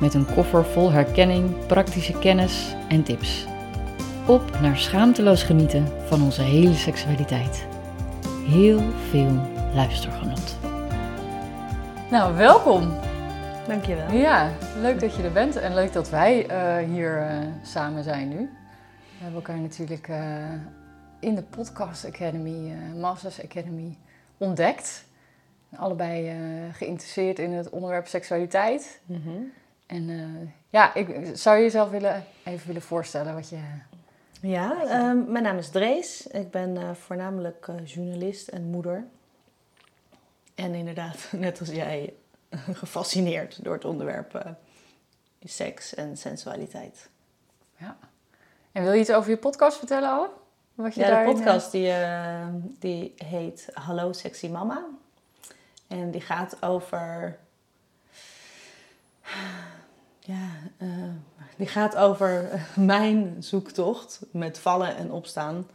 Met een koffer vol herkenning, praktische kennis en tips. Op naar schaamteloos genieten van onze hele seksualiteit. Heel veel luistergenot. Nou, welkom. Dankjewel. Ja, leuk dat je er bent en leuk dat wij uh, hier uh, samen zijn nu. We hebben elkaar natuurlijk uh, in de Podcast Academy, Masters Academy, ontdekt. Allebei geïnteresseerd in het onderwerp seksualiteit. Mm -hmm. En ja, ik zou je jezelf willen, even willen voorstellen wat je... Ja, uh, mijn naam is Drees. Ik ben voornamelijk journalist en moeder. En inderdaad, net als jij, gefascineerd door het onderwerp seks en sensualiteit. Ja. En wil je iets over je podcast vertellen al? Wat je ja, de podcast die, die heet Hallo Sexy Mama. En die gaat over... Ja, uh, die gaat over mijn zoektocht met vallen en opstaan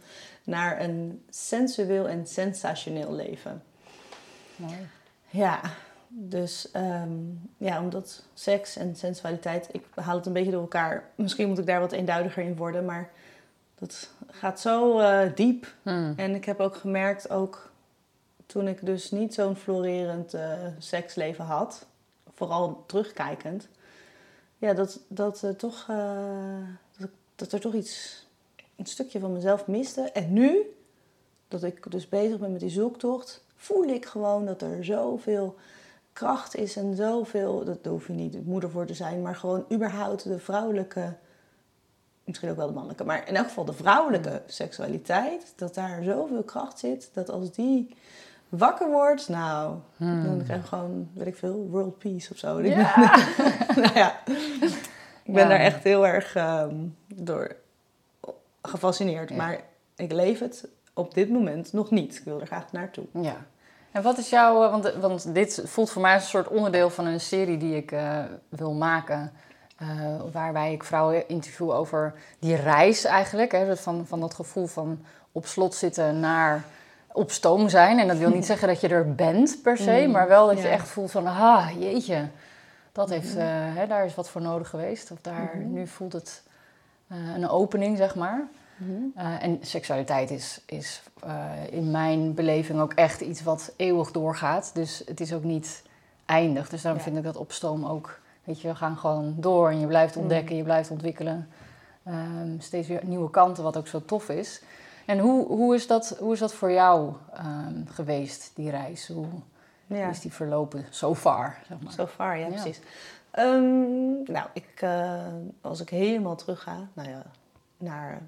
naar een sensueel en sensationeel leven. Mooi. Ja, dus um, ja, omdat seks en sensualiteit, ik haal het een beetje door elkaar. Misschien moet ik daar wat eenduidiger in worden, maar dat gaat zo uh, diep. Hmm. En ik heb ook gemerkt, ook toen ik dus niet zo'n florerend uh, seksleven had, vooral terugkijkend, ja, dat, dat, uh, toch, dat, dat er toch iets, een stukje van mezelf miste. En nu, dat ik dus bezig ben met die zoektocht, voel ik gewoon dat er zoveel kracht is en zoveel, dat hoef je niet moeder voor te zijn, maar gewoon überhaupt de vrouwelijke, misschien ook wel de mannelijke, maar in elk geval de vrouwelijke hmm. seksualiteit, dat daar zoveel kracht zit, dat als die wakker wordt, nou, hmm. dan krijg je gewoon, weet ik veel, world peace of zo. Ja. nou ja, ik ben daar echt heel erg um, door gefascineerd, ja. maar ik leef het op dit moment nog niet. Ik wil er graag naartoe. Ja. En wat is jouw, want, want dit voelt voor mij als een soort onderdeel van een serie die ik uh, wil maken. Uh, waarbij ik vrouwen interview over die reis eigenlijk. Hè, van, van dat gevoel van op slot zitten naar op stoom zijn. En dat wil niet zeggen dat je er bent per se, mm, maar wel dat je echt voelt van, ah, jeetje, dat heeft, uh, hè, daar is wat voor nodig geweest. Of daar, mm -hmm. nu voelt het een opening, zeg maar. Mm-hmm. Uh, en seksualiteit is, is in mijn beleving ook echt iets wat eeuwig doorgaat. Dus het is ook niet eindig. Dus daarom ja. vind ik dat opstoom ook. Weet je, we gaan gewoon door en je blijft ontdekken, mm. je blijft ontwikkelen. Um, steeds weer nieuwe kanten, wat ook zo tof is. En hoe, hoe, is, dat, hoe is dat voor jou um, geweest, die reis? Hoe, ja. is die verlopen so far? Zeg maar? So far, ja, ja. precies. Um, nou, ik, uh, als ik helemaal terug ga nou ja, naar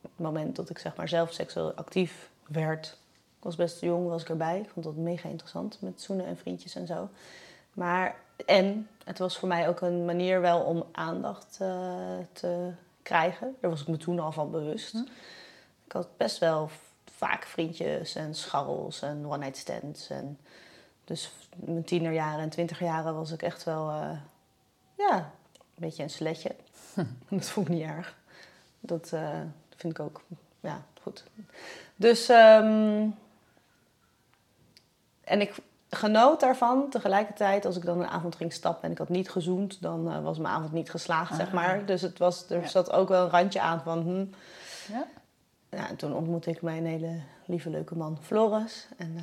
het moment dat ik zeg maar zelf seksueel actief werd. Ik was best jong, was ik erbij. Ik vond dat mega interessant met zoenen en vriendjes en zo. Maar, en het was voor mij ook een manier wel om aandacht uh, te krijgen. Daar was ik me toen al van bewust. Hm. Ik had best wel vaak vriendjes en scharrels en one-night stands. En dus mijn tienerjaren en twintigerjaren was ik echt wel, uh, ja, een beetje een sletje. Hm. dat vond ik niet erg. Dat, uh, vind ik ook, ja, goed. Dus, um, en ik genoot daarvan. Tegelijkertijd, als ik dan een avond ging stappen en ik had niet gezoend, dan uh, was mijn avond niet geslaagd, zeg maar. Ah. Dus het was, er ja. zat ook wel een randje aan van, hm. Ja. Toen ontmoette ik mijn hele lieve, leuke man Floris. En uh,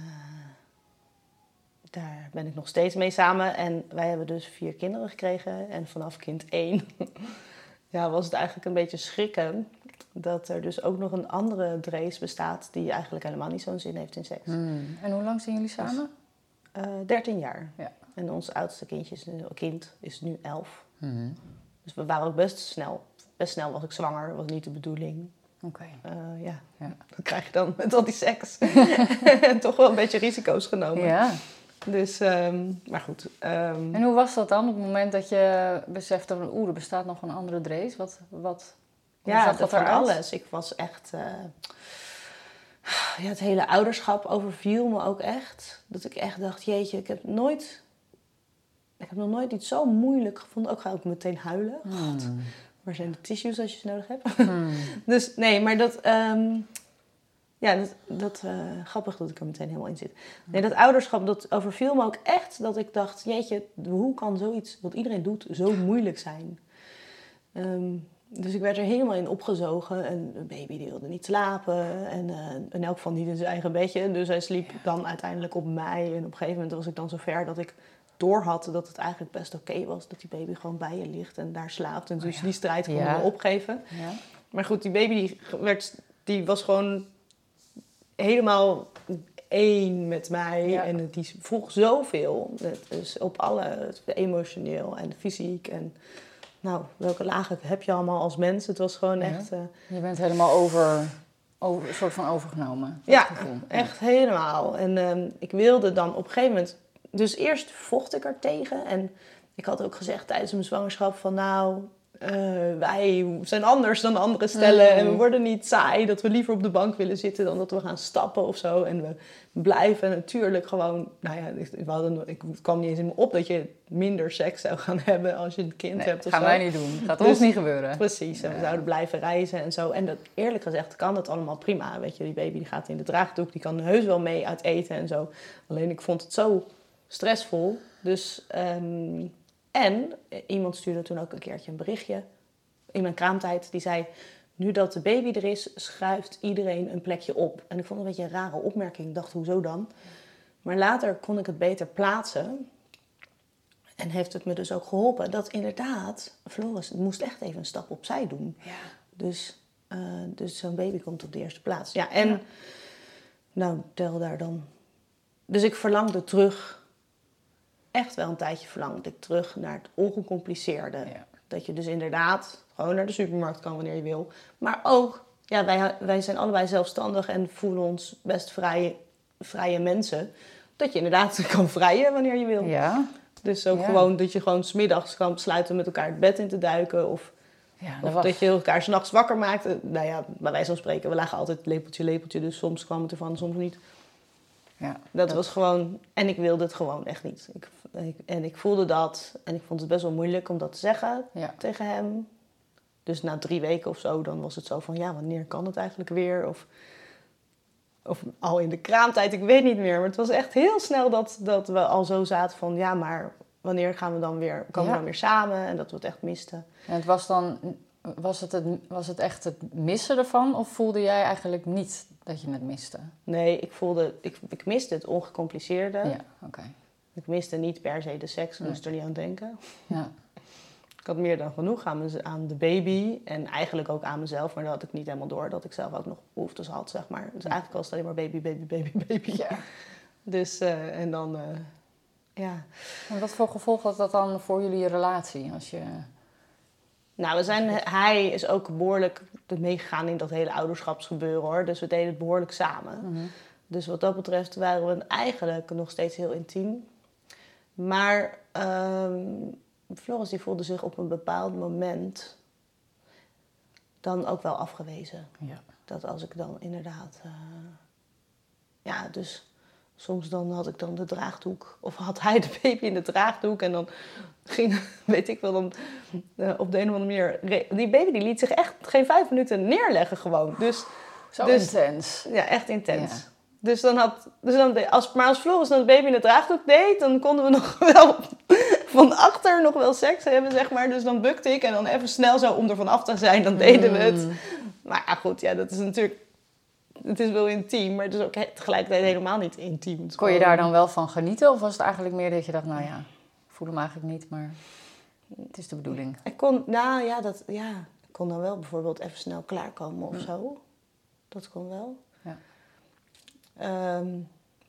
daar ben ik nog steeds mee samen. En wij hebben dus vier kinderen gekregen. En vanaf kind één ja, was het eigenlijk een beetje schrikken dat er dus ook nog een andere Drees bestaat die eigenlijk helemaal niet zo'n zin heeft in seks. Hmm. En hoe lang zijn jullie samen? Dus, uh, 13 jaar. Ja. En ons oudste kindje is, kind is nu 11. Hmm. Dus we waren ook best snel. Best snel was ik zwanger, was niet de bedoeling. Oké. Okay. Uh, ja. ja, dat krijg je dan met al die seks. en toch wel een beetje risico's genomen. Ja. Dus, ehm, maar goed. ehm, En hoe was dat dan op het moment dat je besefte van oeh, er bestaat nog een andere Drees? Wat, wat, ja, dat eruit? alles. Ik was echt... eh, ja, het hele ouderschap overviel me ook echt. Dat ik echt dacht, jeetje, ik heb nooit... Ik heb nog nooit iets zo moeilijk gevonden. Ook ga ik meteen huilen. Hmm. Waar zijn de tissues als je ze nodig hebt? Hmm. Dus nee, maar dat... ehm, ja, dat, dat eh, grappig dat ik er meteen helemaal in zit. Nee, dat ouderschap, dat overviel me ook echt. Dat ik dacht, jeetje, hoe kan zoiets, wat iedereen doet, zo moeilijk zijn? Ehm, dus ik werd er helemaal in opgezogen. En de baby die wilde niet slapen. En eh, in elk geval niet in zijn eigen bedje. Dus hij sliep dan uiteindelijk op mij. En op een gegeven moment was ik dan zo ver dat ik doorhad dat het eigenlijk best oké was. Dat die baby gewoon bij je ligt en daar slaapt. En dus ja. die strijd kon Ja. we opgeven. Ja. Maar goed, die baby die, werd, die was gewoon helemaal één met mij. En die vroeg zoveel. Dus op alle, emotioneel en fysiek. En nou, welke lagen heb je allemaal als mens? Het was gewoon Ja. echt, eh, Je bent helemaal over, over, soort van overgenomen. Ja, gevoel. echt helemaal. En ehm, ik wilde dan op een gegeven moment... Dus eerst vocht ik er tegen. En ik had ook gezegd tijdens mijn zwangerschap van... Nou, eh, wij zijn anders dan andere stellen. Mm. En we worden niet saai. Dat we liever op de bank willen zitten dan dat we gaan stappen of zo. En we blijven natuurlijk gewoon... Nou ja, ik, we hadden, ik het kwam niet eens in me op dat je minder seks zou gaan hebben als je een kind Nee, hebt dat gaan zo. wij niet doen. Gaat Dus- ons niet gebeuren. Precies, en we zouden blijven reizen en zo. En dat, eerlijk gezegd kan dat allemaal prima. Weet je, die baby die gaat in de draagdoek, die kan heus wel mee uit eten en zo. Alleen ik vond het zo stressvol. Dus, ehm, en iemand stuurde toen ook een keertje een berichtje in mijn kraamtijd. Die zei, nu dat de baby er is, schuift iedereen een plekje op. En ik vond het een beetje een rare opmerking. Ik dacht, hoezo dan? Maar later kon ik het beter plaatsen. En heeft het me dus ook geholpen dat inderdaad, Floris moest echt even een stap opzij doen. Ja. Dus, eh, dus zo'n baby komt op de eerste plaats. Ja, en nou, tel daar dan. Dus ik verlangde terug, echt wel een tijdje verlangde ik terug naar het ongecompliceerde. Ja. Dat je dus inderdaad gewoon naar de supermarkt kan wanneer je wil. Maar ook, ja, wij, wij zijn allebei zelfstandig en voelen ons best vrije, vrije mensen. Dat je inderdaad kan vrijen wanneer je wil. Ja. Dus ook Ja. gewoon dat je gewoon smiddags kan besluiten met elkaar het bed in te duiken. Of, ja of dat was... dat je elkaar s'nachts wakker maakt. Nou ja, bij wijze van spreken, we lagen altijd lepeltje, lepeltje. Dus soms kwam het ervan, soms niet. Ja. Dat was gewoon... En ik wilde het gewoon echt niet. Ik, ik- en ik voelde dat. En ik vond het best wel moeilijk om dat te zeggen Ja. tegen hem. Dus na drie weken of zo, dan was het zo van... Ja, wanneer kan het eigenlijk weer? Of, of al in de kraamtijd, ik weet niet meer. Maar het was echt heel snel dat, dat we al zo zaten van... Ja, maar wanneer gaan we dan weer, komen Ja. we dan weer samen? En dat we het echt misten. En het was dan... Was het, het, was het echt het missen ervan? Of voelde jij eigenlijk niet dat je het miste? Nee, ik voelde... Ik, ik miste het ongecompliceerde. Ja, oké. Ik miste niet per se de seks. Ik Nee. moest er niet aan denken. Ja. Ik had meer dan genoeg aan, aan de baby en eigenlijk ook aan mezelf, maar dat had ik niet helemaal door dat ik zelf ook nog behoeftes had, zeg maar. Dus eigenlijk was het alleen maar baby, baby, baby, baby. ja. Dus, eh, en dan, eh, ja. En wat voor gevolg had dat dan voor jullie relatie? Als je... Nou, we zijn, hij is ook behoorlijk meegegaan in dat hele ouderschapsgebeuren hoor, dus we deden het behoorlijk samen. Mhm. Dus wat dat betreft waren we eigenlijk nog steeds heel intiem. Maar ehm Floris die voelde zich op een bepaald moment dan ook wel afgewezen. Ja. Dat als ik dan inderdaad. eh, ja, dus soms dan had ik dan de draagdoek. Of had hij de baby in de draagdoek. En dan ging, weet ik wel, dan eh, op de een of andere manier. Die baby die liet zich echt geen vijf minuten neerleggen gewoon. Dus Zo Dus- intens. ja, echt intens. Ja. Dus dan had, dus dan, als, maar als Floris dan de baby in de draagdoek deed, dan konden we nog wel van achter nog wel seks hebben, zeg maar. Dus dan bukte ik en dan even snel zo om er vanaf te zijn, dan deden we het. Mm. Maar ja, goed, ja, dat is natuurlijk, het is wel intiem, maar het is ook tegelijkertijd helemaal niet intiem. Het Kon je daar dan wel van genieten? Of was het eigenlijk meer dat je dacht, nou ja, voel hem eigenlijk niet, maar het is de bedoeling. Ik kon, nou ja, dat, ja, ik kon dan wel bijvoorbeeld even snel klaarkomen of zo. Dat kon wel. Ja.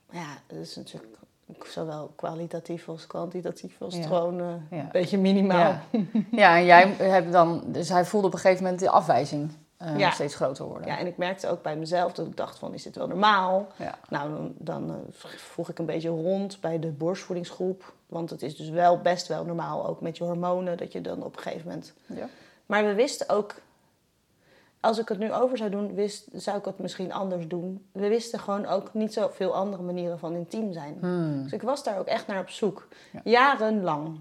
Maar ja, dat is natuurlijk zowel kwalitatief als kwantitatief als het Ja. gewoon Ja. een beetje minimaal. Ja. ja, en jij hebt dan, dus hij voelde op een gegeven moment de afwijzing eh, Ja. steeds groter worden. Ja, en ik merkte ook bij mezelf dat ik dacht van, is dit wel normaal? Ja. Nou, dan, dan eh, vroeg ik een beetje rond bij de borstvoedingsgroep. Want het is dus wel best wel normaal, ook met je hormonen, dat je dan op een gegeven moment... Ja. Maar we wisten ook, als ik het nu over zou doen, wist, zou ik het misschien anders doen. We wisten gewoon ook niet zoveel andere manieren van intiem zijn. Hmm. Dus ik was daar ook echt naar op zoek. Ja. Jarenlang.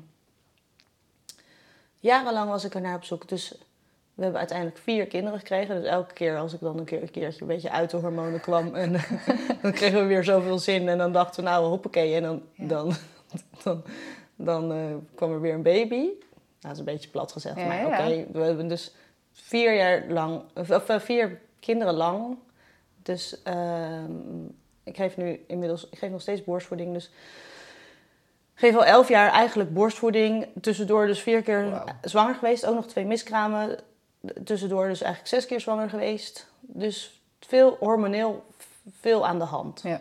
Jarenlang was ik er naar op zoek. Dus we hebben uiteindelijk vier kinderen gekregen. Dus elke keer als ik dan een, keer, een keertje een beetje uit de hormonen kwam... En, dan kregen we weer zoveel zin. En dan dachten we, nou, hoppakee. En dan, Ja. dan, dan, dan eh, kwam er weer een baby. Nou, dat is een beetje plat gezegd. Ja, maar ja. oké, we hebben dus vier jaar lang... Of, eh, vier kinderen lang. Dus ehm, ik geef nu inmiddels... Ik geef nog steeds borstvoeding, dus... Ik geef al elf jaar eigenlijk borstvoeding. Tussendoor dus vier keer zwanger geweest. Ook nog twee miskramen. Tussendoor dus eigenlijk zes keer zwanger geweest. Dus veel hormoneel, veel aan de hand. Ja.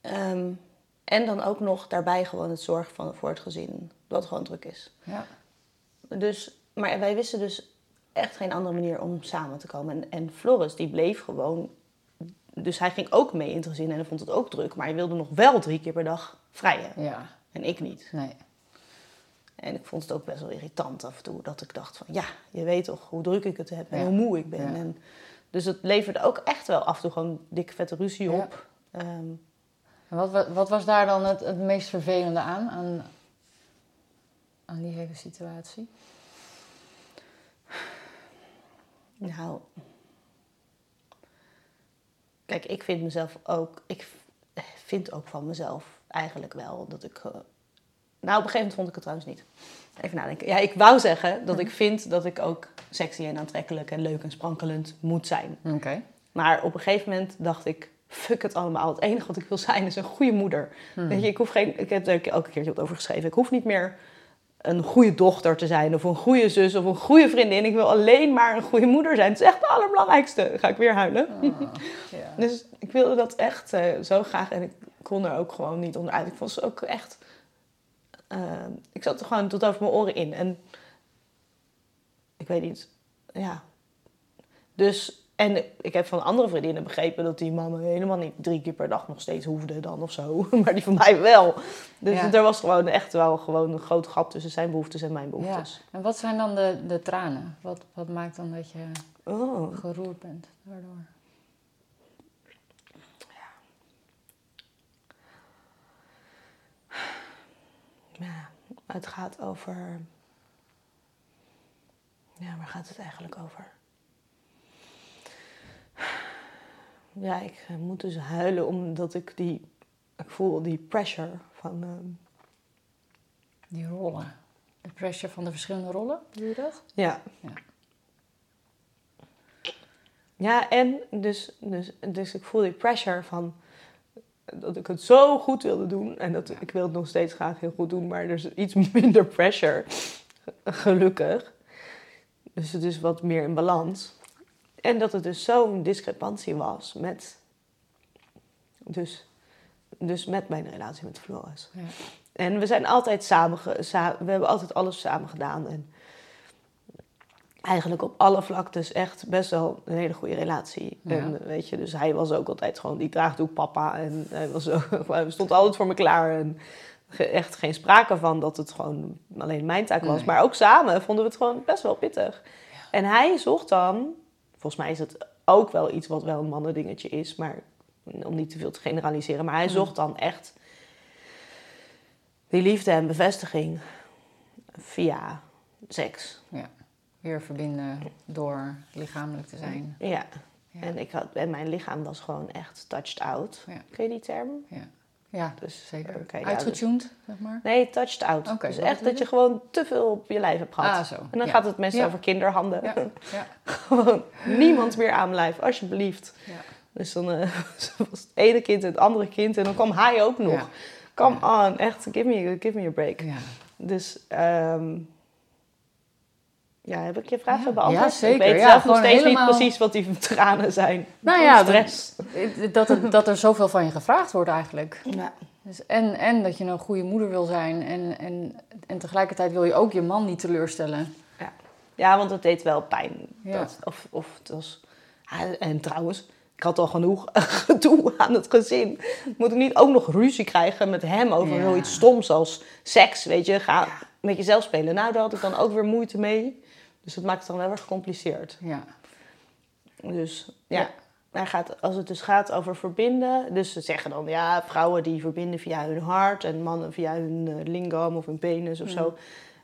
Ehm, en dan ook nog daarbij gewoon het zorgen van, voor het gezin. Wat gewoon druk is. Ja. Dus, maar wij wisten dus echt geen andere manier om samen te komen. En, en Floris die bleef gewoon... Dus hij ging ook mee in het gezin en hij vond het ook druk. Maar hij wilde nog wel drie keer per dag vrijen. ja. En ik niet. Nee. En ik vond het ook best wel irritant af en toe. Dat ik dacht van, ja, je weet toch hoe druk ik het heb en Ja. hoe moe ik ben. Ja. En, dus het leverde ook echt wel af en toe gewoon dikke vette ruzie Ja. op. Ehm, En wat, wat, wat was daar dan het, het meest vervelende aan, aan? Aan die hele situatie? nou, kijk, ik vind mezelf ook... Ik vind ook van mezelf eigenlijk wel dat ik... nou, op een gegeven moment vond ik het trouwens niet. Even nadenken. Ja, ik wou zeggen dat ik vind dat ik ook sexy en aantrekkelijk en leuk en sprankelend moet zijn. Oké. Maar op een gegeven moment dacht ik, fuck het allemaal. Het enige wat ik wil zijn is een goede moeder. Hmm. Weet je, ik hoef geen, ik heb er elke keer wat over geschreven. Ik hoef niet meer een goede dochter te zijn of een goede zus of een goede vriendin. Ik wil alleen maar een goede moeder zijn. Het is echt het allerbelangrijkste. Dan ga ik weer huilen. Ah. Dus ik wilde dat echt eh, zo graag en ik kon er ook gewoon niet onderuit. Ik vond ze ook echt... eh, ik zat er gewoon tot over mijn oren in. En ik weet niet, ja. Dus, en ik heb van andere vriendinnen begrepen dat die mannen helemaal niet drie keer per dag nog steeds hoefden dan of zo. Maar die van mij wel. Dus Ja. er was gewoon echt wel gewoon een groot gat tussen zijn behoeftes en mijn ja. behoeftes. En wat zijn dan de, de tranen? Wat, wat maakt dan dat je Oh. geroerd bent daardoor? Ja, het gaat over. Ja, waar gaat het eigenlijk over? Ja, ik eh, moet dus huilen omdat ik die. Ik voel die pressure van. ehm, Die rollen. De pressure van de verschillende rollen, doe je dat? ja. Ja. Ja, en dus, dus, dus ik voel die pressure van dat ik het zo goed wilde doen. En dat ik wil het nog steeds graag heel goed doen, maar er is iets minder pressure. Gelukkig. Dus het is wat meer in balans. En dat het dus zo'n discrepantie was met, dus, dus met mijn relatie met Floris. Ja. En we zijn altijd samen, we hebben altijd alles samen gedaan. En eigenlijk op alle vlaktes echt best wel een hele goede relatie. Ja. En weet je, dus hij was ook altijd gewoon die draagdoek papa. En hij was ook, hij stond altijd voor me klaar. En echt geen sprake van dat het gewoon alleen mijn taak was. Nee. Maar ook samen vonden we het gewoon best wel pittig. En hij zocht dan, volgens mij is het ook wel iets wat wel een mannendingetje is, maar om niet te veel te generaliseren. Maar hij zocht dan echt die liefde en bevestiging via seks. ja. Weer verbinden door lichamelijk te zijn. Ja. Ja. En, ik had, en mijn lichaam was gewoon echt touched out. Ja. Ken je die term? Ja, ja Dus, zeker. ja, Uitgetuned, zeg maar. Nee, touched out. Dus echt dat je gewoon te veel op je lijf hebt gehad. Ah, zo. En dan Ja. gaat het meestal Ja. over kinderhanden. Ja, ja, gewoon niemand meer aan mijn lijf, alsjeblieft. ja. Dus dan eh, was het ene kind en het andere kind. En dan kwam hij ook nog. Ja. Come on, echt, give me, give me a break. ja. Dus ehm, ja, heb ik je vraag Ja. beantwoord? Ja, zeker. Ik weet Ja, zelf nog steeds helemaal- niet precies wat die tranen zijn. Nou ja, stress. Dat, het, dat er zoveel van je gevraagd wordt eigenlijk. Ja. Dus en, en dat je een goede moeder wil zijn. En, en, en tegelijkertijd wil je ook je man niet teleurstellen. Ja. Ja, want het deed wel pijn. Ja. Dat, of, of het was... En trouwens, ik had al genoeg gedoe aan het gezin. Moet ik niet ook nog ruzie krijgen met hem over Ja. zoiets stoms als seks, weet je? Ga met jezelf spelen. Nou, daar had ik dan ook weer moeite mee. Dus dat maakt het dan wel weer gecompliceerd. Ja. Dus ja, Ja. Hij gaat, als het dus gaat over verbinden. Dus ze zeggen dan, ja, vrouwen die verbinden via hun hart en mannen via hun eh, lingam of hun penis of zo.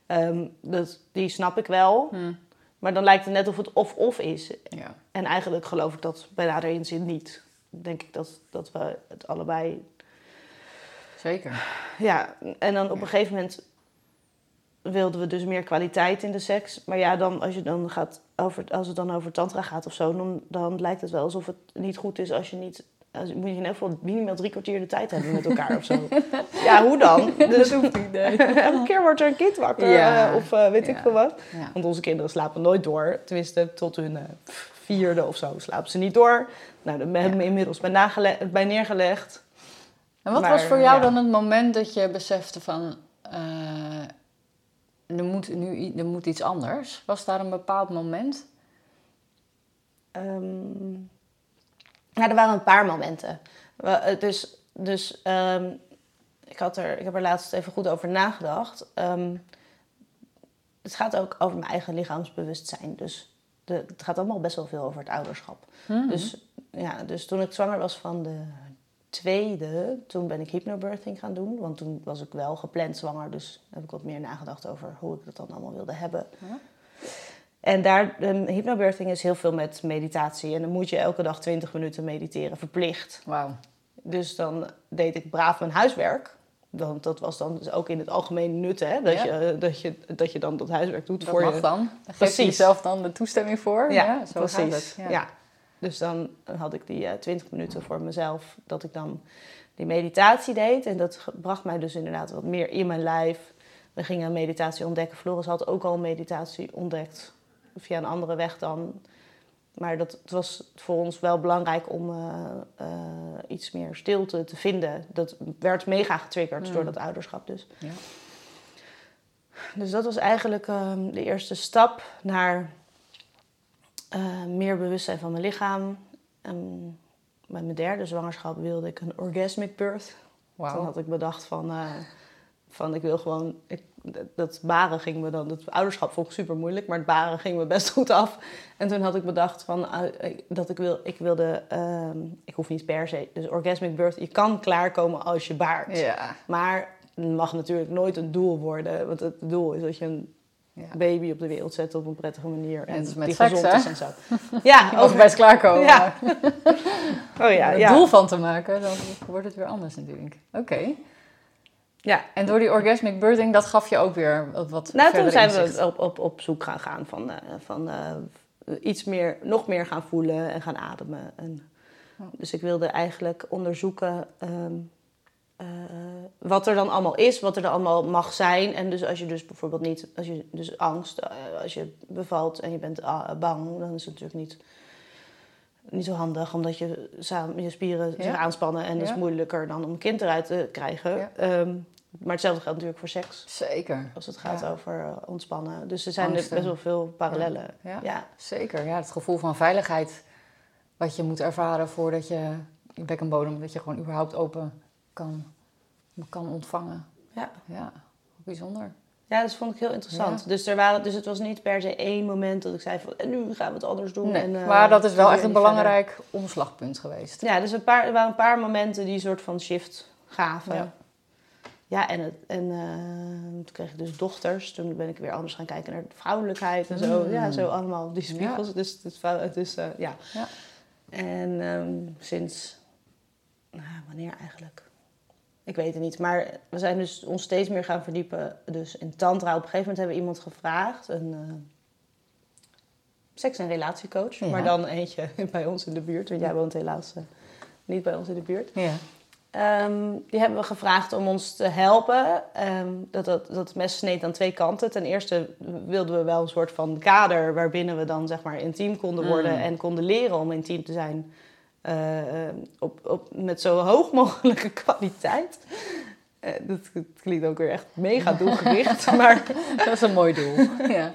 Ehm, dat, die snap ik wel. Hm. Maar dan lijkt het net of het of-of is. Ja. En eigenlijk geloof ik dat bij nader inzien niet. Denk ik dat, dat we het allebei Zeker. ja, en dan op een gegeven moment wilden we dus meer kwaliteit in de seks. Maar ja, dan, als, je dan gaat over, als het dan over tantra gaat of zo, dan, dan lijkt het wel alsof het niet goed is als je niet... Als, moet je in ieder geval minimaal drie kwartier de tijd hebben met elkaar of zo. Ja, hoe dan? Dus hoeft niet, nee. elke keer wordt er een kind wakker Ja. eh, of eh, weet ik veel wat. Ja. Want onze kinderen slapen nooit door. Tenminste, tot hun eh, vierde of zo slapen ze niet door. Nou, daar hebben we inmiddels bij, nagele- bij neergelegd. En wat Maar, was voor jou dan het moment dat je besefte van... er, moet nu, er moet iets anders? Was daar een bepaald moment? Ehm, nou, er waren een paar momenten. Eh, Dus, dus ehm, ik, had er, ik heb er laatst even goed over nagedacht. Ehm, het gaat ook over mijn eigen lichaamsbewustzijn. Dus de, het gaat allemaal best wel veel over het ouderschap. Mhm. Dus, ja, dus toen ik zwanger was van de tweede, toen ben ik hypnobirthing gaan doen. Want toen was ik wel gepland zwanger. Dus heb ik wat meer nagedacht over hoe ik dat dan allemaal wilde hebben. Ja. En daar, um, hypnobirthing is heel veel met meditatie. En dan moet je elke dag 20 minuten mediteren, verplicht. Wauw. Dus dan deed ik braaf mijn huiswerk. Dan, dat was dan dus ook in het algemeen nut, hè? Dat, Ja. je, dat, je, dat je dan dat huiswerk doet Dat voor mag je. dan. Dan geef je Precies. jezelf dan de toestemming voor. Ja, zo precies. gaat het. Ja. Ja. Dus dan had ik die eh 20 minuten voor mezelf, dat ik dan die meditatie deed. En dat bracht mij dus inderdaad wat meer in mijn lijf. We gingen meditatie ontdekken. Floris had ook al meditatie ontdekt, via een andere weg dan. Maar dat, het was voor ons wel belangrijk om eh, eh, iets meer stilte te vinden. Dat werd mega getriggerd Mm. door dat ouderschap dus. Ja. Dus dat was eigenlijk ehm, de eerste stap naar eh, meer bewustzijn van mijn lichaam. Bij mijn derde zwangerschap wilde ik een orgasmic birth. Toen Wauw. had ik bedacht van, eh, van ik wil gewoon... Ik, dat baren ging me dan... Het ouderschap vond ik super moeilijk, maar het baren ging me best goed af. En toen had ik bedacht van, eh, dat ik, wil, ik wilde... ehm, ik hoef niet per se... Dus orgasmic birth, je kan klaarkomen als je baart. Ja. Maar het mag natuurlijk nooit een doel worden. Want het doel is dat je een ja. baby op de wereld zet op een prettige manier. En met die seks, gezond hè? is en zo. Ja, mag best klaarkomen. Ja. Oh ja, ja. doel van te maken, dan wordt het weer anders natuurlijk. Oké. ja. En door die orgasmic birthing, dat gaf je ook weer wat Nou, toen zijn inzicht. we op, op, op zoek gaan gaan van, eh, van eh, iets meer, nog meer gaan voelen en gaan ademen. En. Dus ik wilde eigenlijk onderzoeken ehm, eh, wat er dan allemaal is, wat er dan allemaal mag zijn. En dus als je dus bijvoorbeeld niet, als je dus angst, eh, als je bevalt en je bent ah, bang, dan is het natuurlijk niet, niet zo handig, omdat je, samen, je spieren zich aanspannen en Ja. is moeilijker dan om een kind eruit te krijgen. Ja. Ehm, maar hetzelfde geldt natuurlijk voor seks. Zeker. Als het gaat over eh, ontspannen. Dus er zijn er best wel veel parallellen. Ja. Ja. Zeker, ja, het gevoel van veiligheid wat je moet ervaren voordat je je bekkenbodem, dat je gewoon überhaupt open kan, kan ontvangen. Ja. Ja, bijzonder. ja, dat vond ik heel interessant. Ja. Dus, er waren, dus het was niet per se één moment dat ik zei van... En nu gaan we het anders doen. Nee, en, eh, maar dat is wel we echt een belangrijk omslagpunt geweest. Ja, dus een paar, er waren een paar momenten die een soort van shift gaven. Ja. Ja, en, het, en eh, toen kreeg ik dus dochters. Toen ben ik weer anders gaan kijken naar vrouwelijkheid en zo. Mm. Ja, zo allemaal die spiegels. Dus is eh, ja. Ja. En ehm, sinds, nou, wanneer eigenlijk? Ik weet het niet. Maar we zijn dus ons steeds meer gaan verdiepen. Dus in tantra. Op een gegeven moment hebben we iemand gevraagd. Een eh, seks- en relatiecoach. Ja. Maar dan eentje bij ons in de buurt. Want jij woont helaas eh, niet bij ons in de buurt. Ja. Ehm, die hebben we gevraagd om ons te helpen. Ehm, dat, dat, dat mes sneed aan twee kanten. Ten eerste wilden we wel een soort van kader waarbinnen we dan zeg maar intiem konden worden Mm. en konden leren om intiem te zijn. Eh, eh, op, op, met zo hoog mogelijke kwaliteit. Eh, dat, dat klinkt ook weer echt mega doelgericht. maar Dat is een mooi doel. ja.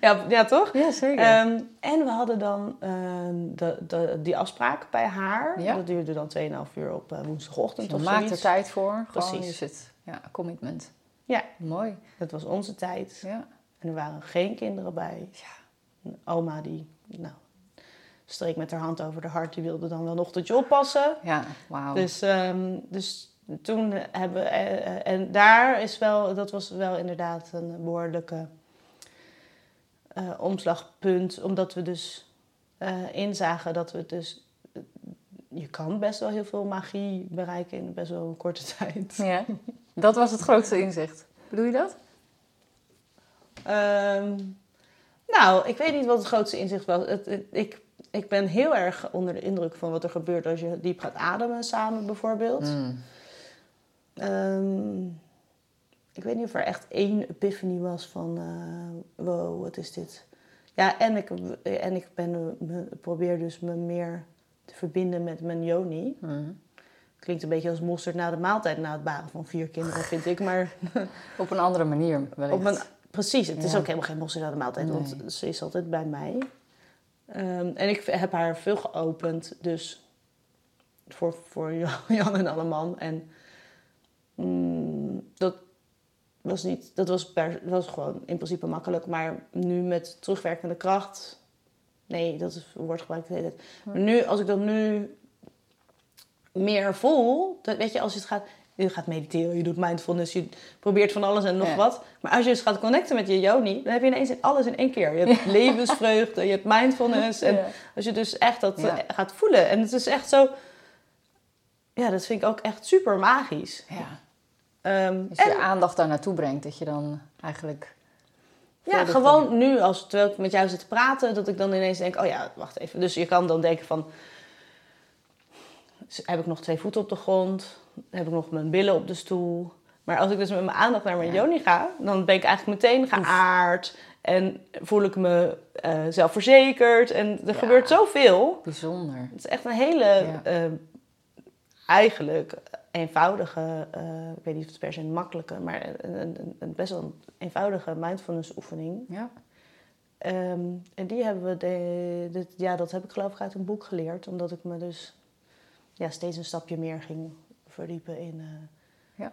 ja, ja, toch? Ja, zeker. Ehm, en we hadden dan ehm, de, de, die afspraak bij haar. Ja. Dat duurde dan 2,5 uur op woensdagochtend je of maakt er tijd voor. Gewoon, Precies. je zit, ja, commitment. Ja. Mooi. Dat was onze tijd. Ja. En er waren geen kinderen bij. Een oma die, nou, streek met haar hand over de hart. Die wilde dan wel nog dat je oppassen. Ja, wauw. Dus, ehm, dus toen hebben we... eh, en daar is wel... Dat was wel inderdaad een behoorlijke eh, omslagpunt. Omdat we dus eh, inzagen dat we dus... Je kan best wel heel veel magie bereiken in best wel een korte tijd. Ja. Dat was het grootste inzicht. Bedoel je dat? Ehm, nou, ik weet niet wat het grootste inzicht was. Het, het- ik, ik ben heel erg onder de indruk van wat er gebeurt als je diep gaat ademen samen bijvoorbeeld. Mm. Ehm, ik weet niet of er echt één epiphany was van... eh, wow, wat is dit? Ja, en ik, en ik ben, me, probeer dus me meer te verbinden met mijn yoni. Mm. Klinkt een beetje als mosterd na de maaltijd na het baren van vier kinderen, vind ik. Maar Op een andere manier wellicht. Op een, precies, het is ook helemaal geen mosterd na de maaltijd, want ze is altijd bij mij. Ehm, en ik heb haar veel geopend, dus voor, voor Jan en Alleman. En mm, dat was niet, dat was, per, was gewoon in principe makkelijk. Maar nu met terugwerkende kracht, nee, dat is een woord gebruik ik de hele tijd. Maar nu, als ik dat nu meer voel, dat, weet je, als je het gaat, je gaat mediteren, je doet mindfulness, je probeert van alles en nog Ja. wat. Maar als je dus gaat connecten met je yoni, dan heb je ineens alles in één keer. Je hebt levensvreugde, je hebt mindfulness. En Ja. als je dus echt dat eh, gaat voelen. En het is echt zo, ja, dat vind ik ook echt super magisch. Ja. Als en- je aandacht daar naartoe brengt, dat je dan eigenlijk... Ja, gewoon nu, als, terwijl ik met jou zit te praten, dat ik dan ineens denk, oh ja, wacht even. Dus je kan dan denken van, heb ik nog twee voeten op de grond? Heb ik nog mijn billen op de stoel? Maar als ik dus met mijn aandacht naar mijn Ja. yoni ga, dan ben ik eigenlijk meteen geaard. En voel ik me eh, zelfverzekerd. En er Ja. gebeurt zoveel. Bijzonder. Het is echt een hele, Ja. eh, eigenlijk eenvoudige, eh, ik weet niet of het per se een makkelijke, maar een, een, een best wel een eenvoudige mindfulness oefening. Ja. Ehm, en die hebben we, de, dit- ja, dat heb ik geloof ik uit een boek geleerd, omdat ik me dus ja, steeds een stapje meer ging verdiepen in, eh, Ja.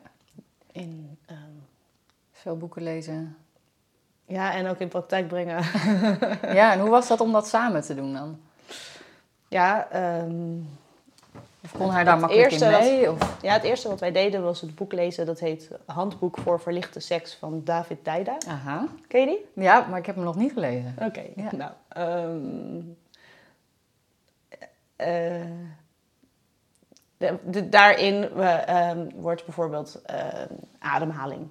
in ehm, Veel boeken lezen. ja, en ook in praktijk brengen. Ja, en hoe was dat om dat samen te doen dan? ja, ehm, Of kon hij daar makkelijk in wat- mee? Of... ja, het eerste wat wij deden was het boek lezen. Dat heet Handboek voor Verlichte Seks van David Dijda. Aha. Ken je die? Ja, maar ik heb hem nog niet gelezen. Oké, Ja. nou. ehm, eh, de- de- daarin eh, ehm, wordt bijvoorbeeld ehm, ademhaling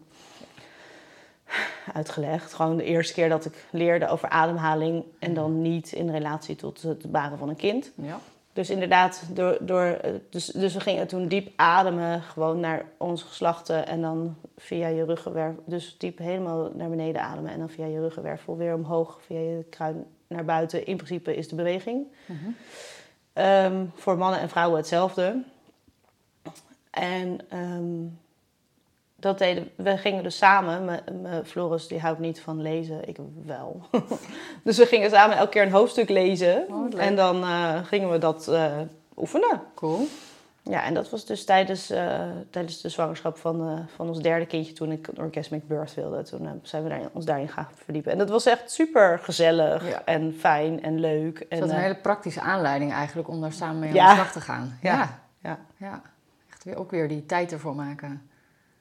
uitgelegd. Gewoon de eerste keer dat ik leerde over ademhaling en dan niet in relatie tot het baren van een kind. Ja. Dus inderdaad, door, door, eh, dus, dus we gingen toen diep ademen, gewoon naar onze geslachten. En dan via je ruggenwervel, dus diep helemaal naar beneden ademen. En dan via je ruggenwervel weer omhoog, via je kruin naar buiten. In principe is de beweging. Mhm. Ehm, voor mannen en vrouwen hetzelfde. En ehm, dat deden we gingen dus samen. Mijn Floris die houdt niet van lezen, ik wel. dus we gingen samen elke keer een hoofdstuk lezen. Oh, en dan eh, gingen we dat eh, oefenen. Cool. Ja, en dat was dus tijdens, eh, tijdens de zwangerschap van, van ons derde kindje toen ik een orgasmic birth wilde. Toen zijn we daar, ons daarin gaan verdiepen. En dat was echt super gezellig Ja. en fijn en leuk. Is En, dat een hele praktische aanleiding eigenlijk om daar samen mee aan Ja. de slag te gaan? Ja. Ja. ja. Weer, ook weer die tijd ervoor maken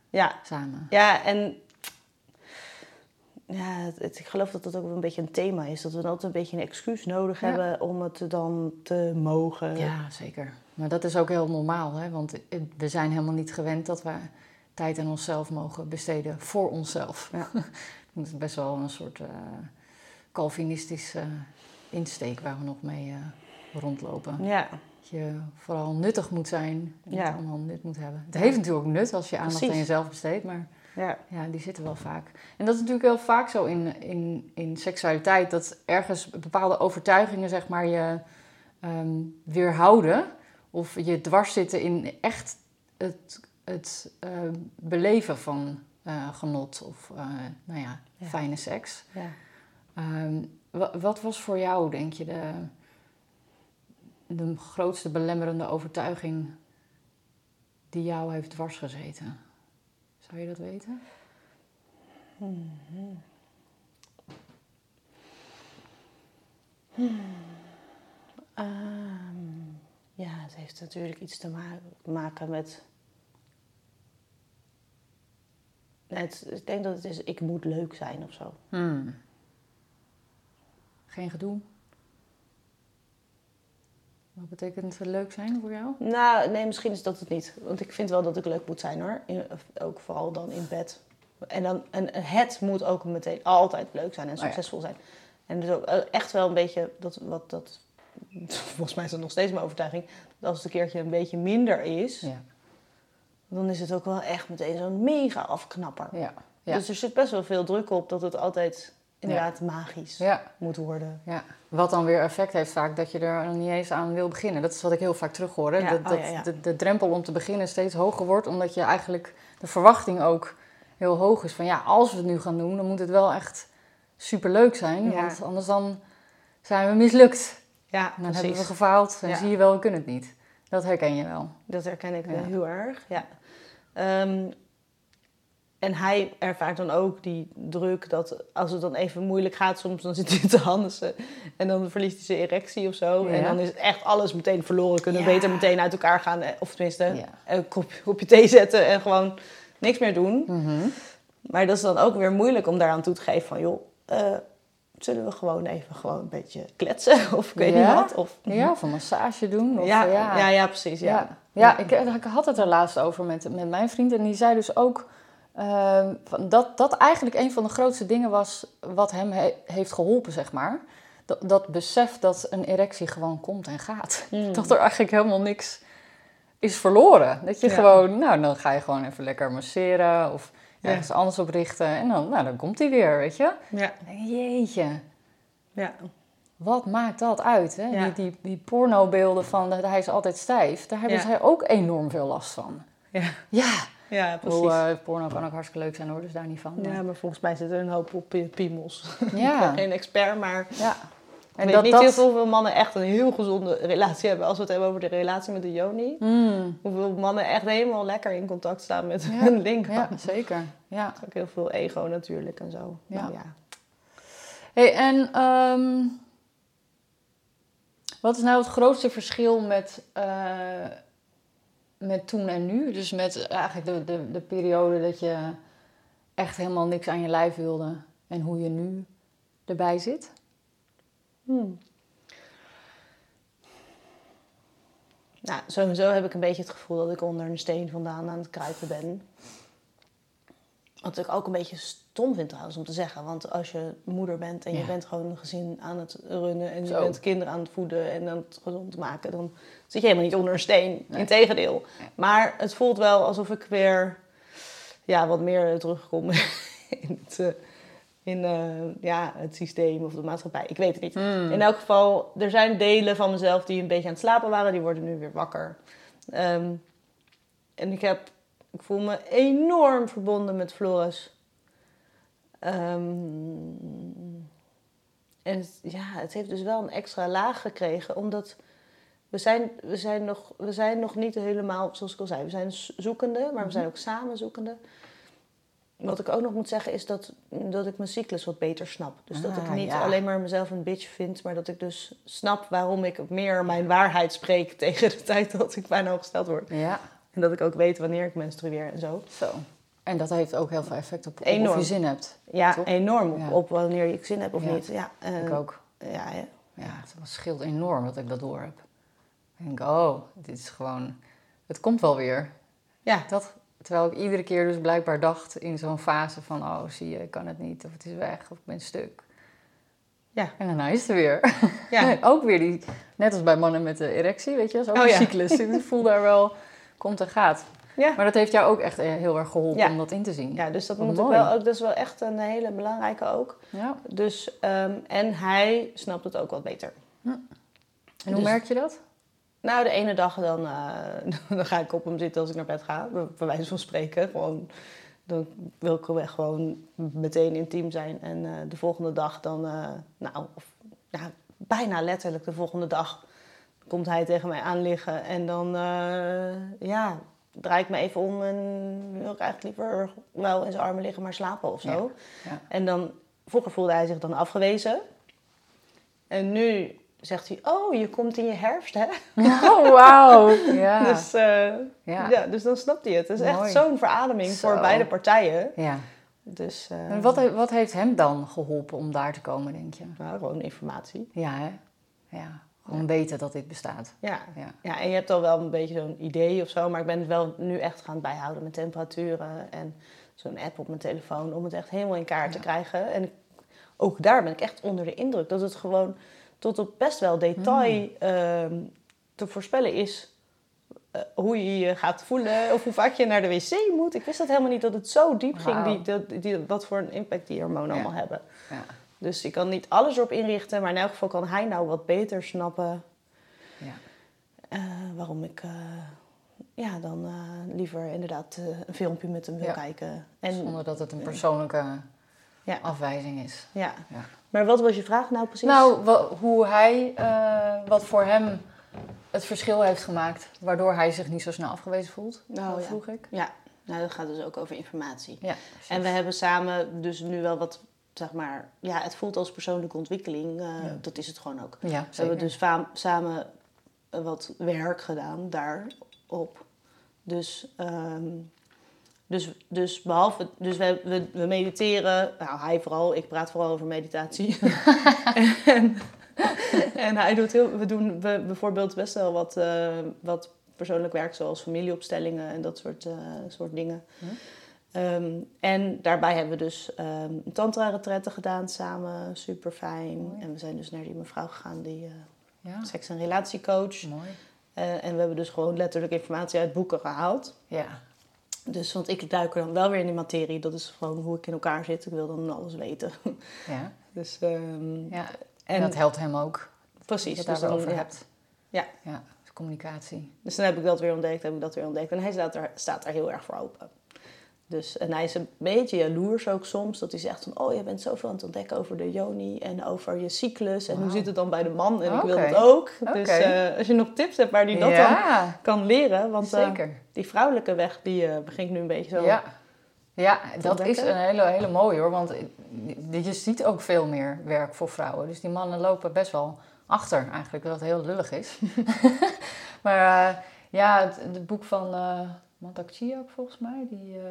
ja, samen. Ja, en ja, het, het- ik geloof dat dat ook wel een beetje een thema is. Dat we altijd een beetje een excuus nodig Ja. hebben om het dan te mogen. Ja, zeker. Maar dat is ook heel normaal, hè? want we zijn helemaal niet gewend dat we tijd aan onszelf mogen besteden voor onszelf. Ja. Dat is best wel een soort eh Calvinistische insteek waar we nog mee eh, rondlopen. Ja, je vooral nuttig moet zijn en Ja. het allemaal nut moet hebben. Het heeft natuurlijk ook nut als je aandacht aan jezelf besteedt, maar ja, ja, die zitten wel vaak. En dat is natuurlijk heel vaak zo in, in, in seksualiteit, dat ergens bepaalde overtuigingen, zeg maar, je ehm, weerhouden of je dwars zitten in echt het, het ehm, beleven van eh, genot of eh, nou ja, Ja. fijne seks. ja. Ehm, wa- wat was voor jou, denk je, de, de grootste belemmerende overtuiging die jou heeft dwars gezeten? Zou je dat weten? Ehm, ja, het heeft natuurlijk iets te ma- maken met. Nee, het, ik denk dat het is, ik moet leuk zijn of zo. Hmm. Geen gedoe? Wat betekent leuk zijn voor jou? Nou, nee, misschien is dat het niet. Want ik vind wel dat ik leuk moet zijn hoor. In- ook vooral dan in bed. En, dan, en het moet ook meteen altijd leuk zijn en ja. succesvol zijn. En dus ook eh, echt wel een beetje, dat, wat dat, volgens mij is dat nog steeds mijn overtuiging, dat als het een keertje een beetje minder is, Ja. dan is het ook wel echt meteen zo'n mega afknapper. Ja. Dus er zit best wel veel druk op dat het altijd inderdaad magisch moet worden. Ja, wat dan weer effect heeft vaak dat je er niet eens aan wil beginnen. Dat is wat ik heel vaak terug hoor. hè. Dat, oh dat. De, de drempel om te beginnen steeds hoger wordt, omdat je eigenlijk de verwachting ook heel hoog is. Van ja, als we het nu gaan doen, dan moet het wel echt superleuk zijn. Want anders dan zijn we mislukt. Ja, Dan precies. hebben we gefaald en Ja. zie je wel, we kunnen het niet. Dat herken je wel. Dat herken ik Ja. heel erg, ja. Ehm, en hij ervaart dan ook die druk dat als het dan even moeilijk gaat, soms dan zit hij te handigen en dan verliest hij zijn erectie of zo. En dan is het echt alles meteen verloren. Kunnen Ja. beter meteen uit elkaar gaan, eh, of tenminste Ja. een kopje, kopje thee zetten en gewoon niks meer doen. Mhm. Maar dat is dan ook weer moeilijk om daaraan toe te geven van, joh, eh, zullen we gewoon even gewoon een beetje kletsen of ik weet Ja? niet wat. Of, Ja, of een massage doen. Of, ja, ja. Ja, precies. Ja. Ja, ja ik, ik had het er laatst over met, met mijn vriend. En die zei dus ook ehm, dat dat eigenlijk een van de grootste dingen was wat hem he- heeft geholpen, zeg maar. Dat, dat besef dat een erectie gewoon komt en gaat. Mm. Dat er eigenlijk helemaal niks is verloren. Dat je Ja. gewoon, nou dan ga je gewoon even lekker masseren of Ja. ergens anders op richten. En dan, nou, dan komt hij weer, weet je. Ja. Jeetje, ja. wat maakt dat uit? Hè? Die, die, die pornobeelden van dat hij is altijd stijf, daar hebben zij ook enorm veel last van. Ja. Ja, Ja, precies. Hoe, eh, porno kan ook hartstikke leuk zijn hoor, dus daar niet van. ja, maar volgens mij zit er een hoop op pie- piemels. Ik ben ja. geen expert, maar ja. ik En weet dat niet dat... heel veel hoeveel mannen echt een heel gezonde relatie hebben. Als we het hebben over de relatie met de Joni. Mm, Hoeveel mannen echt helemaal lekker in contact staan met Ja. hun link. ja, zeker. Ja. Ook heel veel ego natuurlijk en zo. Ja. Maar ja. Hey, en ehm, wat is nou het grootste verschil met, eh, met toen en nu? Dus met eigenlijk de, de, de periode dat je echt helemaal niks aan je lijf wilde en hoe je nu erbij zit? Hmm. Nou, sowieso heb ik een beetje het gevoel dat ik onder een steen vandaan aan het kruipen ben. Wat ik ook een beetje stom vind trouwens om te zeggen. Want als je moeder bent en je bent gewoon een gezin aan het runnen... en je Zo. bent kinderen aan het voeden en aan het gezond maken... dan zit je helemaal niet onder een steen. Nee. Integendeel. Nee. Maar het voelt wel alsof ik weer ja, wat meer terugkom in het... eh, in eh, ja, het systeem of de maatschappij. Ik weet het niet. Hmm. In elk geval, er zijn delen van mezelf die een beetje aan het slapen waren. Die worden nu weer wakker. Ehm, en ik, heb, ik voel me enorm verbonden met Floris. Ehm, en het, ja, het heeft dus wel een extra laag gekregen. Omdat we zijn, we zijn, nog, we zijn nog niet helemaal, zoals ik al zei, we zijn zoekende. Maar we zijn ook samen zoekende. Wat ik ook nog moet zeggen is dat, dat ik mijn cyclus wat beter snap. Dus dat ik Ah, niet ja. alleen maar mezelf een bitch vind, maar dat ik dus snap waarom ik meer mijn waarheid spreek tegen de tijd dat ik bijna opgesteld word. Ja, En dat ik ook weet wanneer ik menstrueer en zo. zo. En dat heeft ook heel veel effect op, Enorm. of je zin hebt. Ja, Toch? enorm op, Ja. op wanneer ik zin heb of Ja. niet. Ja, en- Ik ook. Ja, ja. Ja, het scheelt enorm dat ik dat door heb. Ik denk, oh, dit is gewoon... Het komt wel weer. ja. Dat, terwijl ik iedere keer dus blijkbaar dacht in zo'n fase van... Oh, zie je, ik kan het niet. Of het is weg. Of ik ben stuk. Ja. En daarna is het er weer. Ja. ook weer die... Net als bij mannen met de erectie, weet je. Dat is ook Oh, een cyclus. Ik voel daar wel... Komt en gaat. Ja. Maar dat heeft jou ook echt eh, heel erg geholpen Ja. om dat in te zien. ja, dus dat Wat moet ik wel ook. Dat is wel echt een hele belangrijke ook. Ja. Dus, ehm, en hij snapt het ook wat beter. En hoe Dus- merk je dat? Nou, de ene dag dan, eh, dan ga ik op hem zitten als ik naar bed ga. Bij wijze van spreken. Gewoon Dan wil ik wel gewoon meteen intiem zijn. En eh, de volgende dag dan, nou, of, ja, bijna letterlijk de volgende dag komt hij tegen mij aan liggen. En dan, eh, ja, draai ik me even om en wil ik eigenlijk liever wel in zijn armen liggen, maar slapen of zo. Ja, ja. En dan, vroeger voelde hij zich dan afgewezen. En nu zegt hij, oh, je komt in je herfst, hè? Oh, wauw. Ja. Dus, eh, Ja. dus dan snapt hij het. Het is Mooi. echt zo'n verademing Zo. voor beide partijen. ja. Dus eh, En wat, wat heeft hem dan geholpen om daar te komen, denk je? nou, gewoon informatie. Ja, hè? Ja. Gewoon weten dat dit bestaat. Ja. Ja. ja, en je hebt al wel een beetje zo'n idee of zo. Maar ik ben het wel nu echt gaan bijhouden met temperaturen. En zo'n app op mijn telefoon om het echt helemaal in kaart te krijgen. En ook daar ben ik echt onder de indruk. Dat het gewoon tot op best wel detail Mm. ehm, te voorspellen is... eh, hoe je je gaat voelen of hoe vaak je naar de wc moet. Ik wist dat helemaal niet dat het zo diep ging. Die, dat, die, wat voor een impact die hormonen Ja. allemaal hebben. Ja. Dus ik kan niet alles erop inrichten. Maar in elk geval kan hij nou wat beter snappen... Ja. Eh, waarom ik eh, ja, dan eh, liever inderdaad een filmpje met hem wil Ja. kijken. En, Zonder dat het een persoonlijke Ja. afwijzing is. ja. Ja. Maar wat was je vraag nou precies? Nou, hoe hij, wat voor hem het verschil heeft gemaakt, waardoor hij zich niet zo snel afgewezen voelt, Nou, dat vroeg ik. Ja, nou, dat gaat dus ook over informatie. Ja, En we hebben samen dus nu wel wat, zeg maar... Ja, het voelt als persoonlijke ontwikkeling. eh, Ja. Dat is het gewoon ook. ja We hebben dus samen eh, wat werk gedaan daarop. Dus, ehm, dus, dus behalve, dus we, we, we mediteren, nou hij vooral, ik praat vooral over meditatie. en, en hij doet heel, we doen we, bijvoorbeeld best wel wat, eh, wat persoonlijk werk, zoals familieopstellingen en dat soort, soort dingen. Hm. Ehm, en daarbij hebben we dus ehm tantra-retretten gedaan samen, super fijn. En we zijn dus naar die mevrouw gegaan, die eh, Ja, seks- en relatiecoach. mooi. Eh, en we hebben dus gewoon letterlijk informatie uit boeken gehaald. Ja, Dus, want ik duik er dan wel weer in die materie. Dat is gewoon hoe ik in elkaar zit. Ik wil dan alles weten. ja, Dus, ehm, ja. en En dat helpt hem ook, precies. dat je Dus het daar ja. hebt. Ja. Ja, dus communicatie. dus dan heb ik dat weer ontdekt, heb ik dat weer ontdekt. En hij staat er, staat er heel erg voor open. Dus, en hij is een beetje jaloers ook soms. Dat hij zegt van, oh, je bent zoveel aan het ontdekken over de yoni en over je cyclus. En hoe zit het dan bij de man? En ik wil dat ook. Dus eh, als je nog tips hebt waar hij dat dan kan leren. Want eh, die vrouwelijke weg, die eh, begin ik nu een beetje zo... Ja, ja dat is een hele, hele mooie hoor. Want je ziet ook veel meer werk voor vrouwen. Dus die mannen lopen best wel achter eigenlijk, wat heel lullig is. maar ja, het, het boek van Montakchi ook volgens mij, die eh,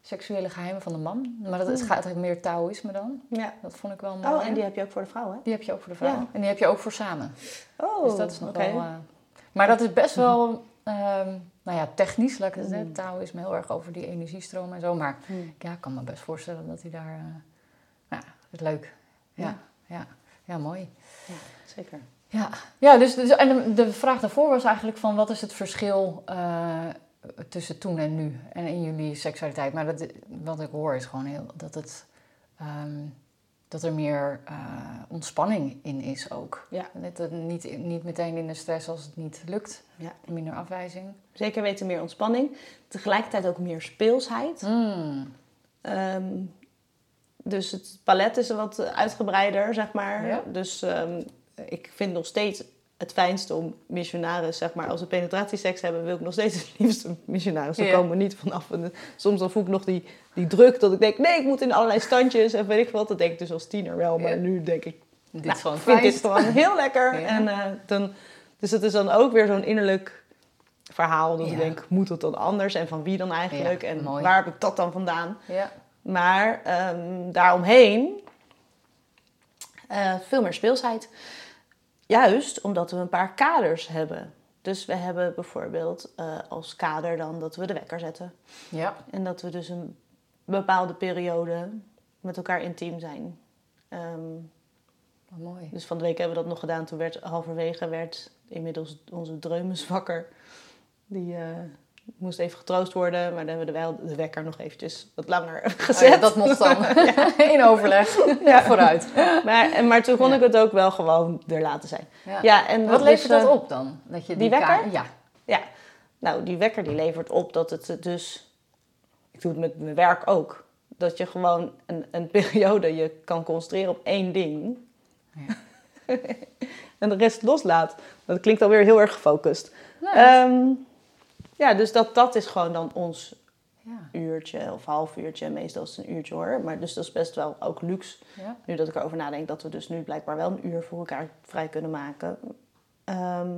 seksuele geheimen van de man. Maar dat, het gaat eigenlijk meer Taoïsme dan. Ja. Dat vond ik wel mooi. Oh, en die heb je ook voor de vrouw, hè? Die heb je ook voor de vrouw. Ja. En die heb je ook voor samen. Oh, dus dat is nog wel... eh, maar dat is best wel... ehm, nou ja, technisch, laat ik het Mm. Taoïsme heel erg over die energiestroom en zo. Maar Hmm. ja, ik kan me best voorstellen dat hij daar... eh nou, het is leuk. Ja, Ja. ja. ja, mooi. Zeker. Ja, ja dus, dus en de, de vraag daarvoor was eigenlijk van... wat is het verschil tussen toen en nu? En in jullie seksualiteit? Maar dat, wat ik hoor is gewoon heel, dat, het, ehm, dat er meer eh, ontspanning in is ook. Ja. Dat niet, niet meteen in de stress als het niet lukt. Ja. Minder afwijzing. Zeker weten meer ontspanning. Tegelijkertijd ook meer speelsheid. Mm. Ehm, dus het palet is wat uitgebreider, zeg maar. Ja. Dus ehm, ik vind nog steeds het fijnste om missionaris, zeg maar, als we penetratieseks hebben, wil ik nog steeds het liefst een missionaris. Daar Ja. komen we niet vanaf. En, eh, soms dan voel ik nog die, die druk dat ik denk, nee, ik moet in allerlei standjes en weet ik wat. Dat denk ik dus als tiener wel, maar Ja. nu denk ik, Dit nou, is gewoon vind fijn. dit gewoon heel lekker. Ja. En, eh, dan, dus het is dan ook weer zo'n innerlijk verhaal dat ik denk, moet het dan anders? En van wie dan eigenlijk? En mooi. waar heb ik dat dan vandaan? Ja. Maar ehm, daaromheen eh, veel meer speelsheid. Juist omdat we een paar kaders hebben. Dus we hebben bijvoorbeeld eh, als kader dan dat we de wekker zetten. ja. En dat we dus een bepaalde periode met elkaar intiem zijn. Ehm, Wat mooi. dus van de week hebben we dat nog gedaan. Toen werd halverwege werd inmiddels onze dreumes wakker. Die eh, moest even getroost worden. Maar dan hebben we wel de wekker nog eventjes wat langer gezet. Oh ja, dat mocht dan. In overleg. Ja. Vooruit. Maar, en, maar toen kon ik het ook wel gewoon er laten zijn. Ja. En Wat levert dat eh, op dan? Dat je die wekker? Ja. Ja, nou die wekker die levert op dat het dus... Ik doe het met mijn werk ook. Dat je gewoon een, een periode je kan concentreren op één ding. Ja. en de rest loslaat. Dat klinkt alweer heel erg gefocust. Ehm, ja, dus dat, dat is gewoon dan ons ja. uurtje of half uurtje. Meestal is het een uurtje hoor. Maar dus dat is best wel ook luxe. Ja. Nu dat ik erover nadenk dat we dus nu blijkbaar wel een uur voor elkaar vrij kunnen maken. Ehm,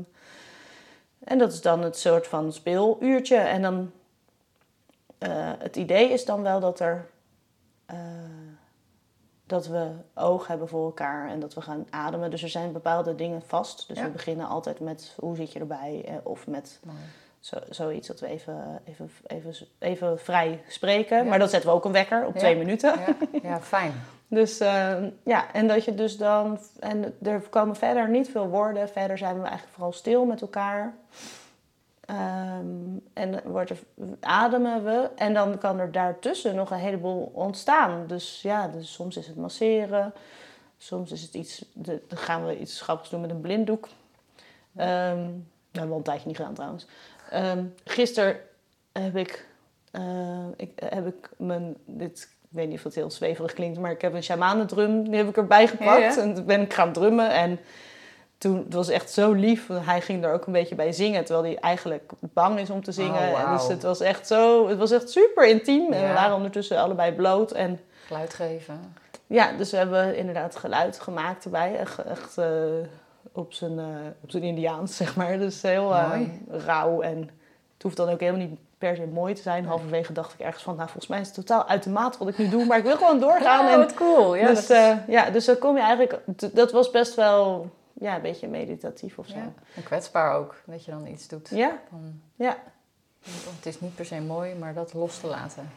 en dat is dan het soort van speeluurtje. En dan eh, het idee is dan wel dat er eh, dat we oog hebben voor elkaar en dat we gaan ademen. Dus er zijn bepaalde dingen vast. Dus Ja. we beginnen altijd met hoe zit je erbij? eh, Of met Mooi. Zo, zoiets dat we even, even, even, even vrij spreken. Ja. Maar dan zetten we ook een wekker op Ja. twee minuten. Ja, ja, fijn. Dus eh, ja, en dat je dus dan. En er komen verder niet veel woorden. Verder zijn we eigenlijk vooral stil met elkaar. Ehm, en wordt er, ademen we. En dan kan er daartussen nog een heleboel ontstaan. Dus ja, dus soms is het masseren. Soms is het iets. de- Dan gaan we iets grappigs doen met een blinddoek. Ehm dat hebben we al een tijdje niet gedaan trouwens. Ehm gisteren heb ik, eh, ik, heb ik mijn. Dit, ik weet niet of het heel zweverig klinkt, maar ik heb een shamanendrum. Die heb ik erbij gepakt. Ja, ja. En toen ben ik gaan drummen. En toen, het was echt zo lief. Hij ging er ook een beetje bij zingen. Terwijl hij eigenlijk bang is om te zingen. Oh, En dus het was echt zo. Het was echt super intiem. En we waren ondertussen allebei bloot. En Geluid geven. ja, dus we hebben inderdaad geluid gemaakt erbij. Echt, echt eh, op, zijn, eh, op zijn Indiaans, zeg maar. Dus heel eh, rauw. En het hoeft dan ook helemaal niet per se mooi te zijn. Halverwege dacht ik ergens van, nou volgens mij is het totaal uit de maat wat ik nu doe. Maar ik wil gewoon doorgaan. Ja, en, wat cool. Ja, dus, dat is- eh, ja, dus dan kom je eigenlijk... Dat was best wel ja, een beetje meditatief of zo. ja. En kwetsbaar ook, dat je dan iets doet. Ja, ja. het is niet per se mooi, maar dat los te laten.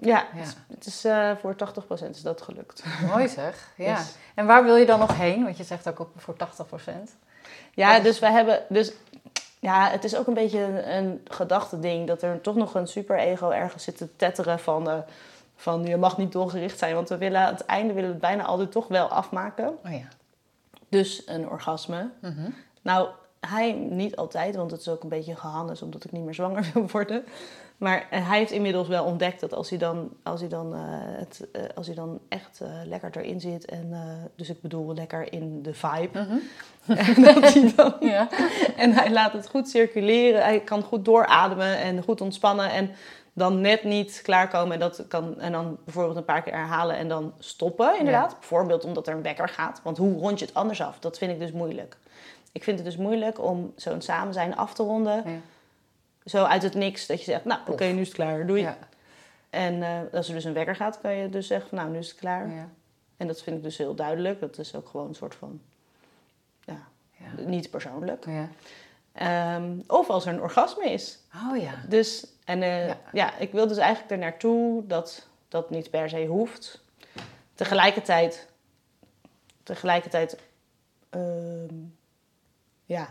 Ja. Ja. Het is, eh, voor 80% is dat gelukt. Mooi zeg. Ja. Dus- En waar wil je dan nog heen? Want je zegt ook op voor 80%. Ja, dus we hebben. Dus ja, het is ook een beetje een, een gedachteding dat er toch nog een superego ergens zit te tetteren van. eh, van je mag niet doelgericht zijn, want we willen aan het einde willen we het bijna altijd toch wel afmaken. Oh ja. Dus een orgasme. Mhm. Nou, hij niet altijd, want het is ook een beetje gehannes omdat ik niet meer zwanger wil worden. Maar eh, hij heeft inmiddels wel ontdekt dat als hij dan, als hij dan, eh, het, eh, als hij dan echt lekker erin zit, en, dus ik bedoel lekker in de vibe, Mhm. en dat hij dan Ja. en hij laat het goed circuleren. Hij kan goed doorademen en goed ontspannen. En dan net niet klaarkomen. En, dat kan, en dan bijvoorbeeld een paar keer herhalen en dan stoppen, inderdaad. Bijvoorbeeld omdat er een wekker gaat. Want hoe rond je het anders af? Dat vind ik dus moeilijk. Ik vind het dus moeilijk om zo'n samen zijn af te ronden. Ja. Zo uit het niks. Dat je zegt, nou oké, nu is het klaar. Doei. Ja. En eh, als er dus een wekker gaat, kan je dus zeggen, van, nou nu is het klaar. Ja. En dat vind ik dus heel duidelijk. Dat is ook gewoon een soort van, ja, Ja. niet persoonlijk. Ja. Ehm, of als er een orgasme is. Oh ja. Dus, en eh, Ja. ik wil dus eigenlijk er naartoe dat dat niet per se hoeft. Tegelijkertijd, tegelijkertijd, ehm, ja,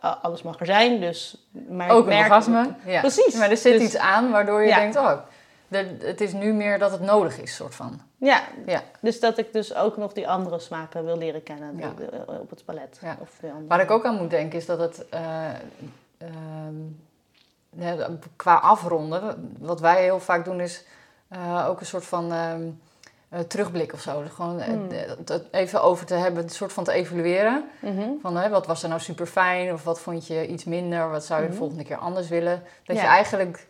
alles mag er zijn, dus... Maar Ook een merk- orgasme. Ja. Precies. Maar er zit Dus- iets aan waardoor je Ja. denkt, oh, het is nu meer dat het nodig is, soort van. Ja, Ja. dus dat ik dus ook nog die andere smaken wil leren kennen Ja. die- op het palet. Ja. Of de. Waar ik ook aan moet denken is dat het eh, ehm, ja, qua afronden, wat wij heel vaak doen is eh, ook een soort van eh, terugblik of zo. Dus gewoon eh, Hmm. het- het even over te hebben, een soort van te evalueren. Mhm. Van hè, wat was er nou super fijn of wat vond je iets minder, wat zou je Mhm. de volgende keer anders willen. Dat Ja. je eigenlijk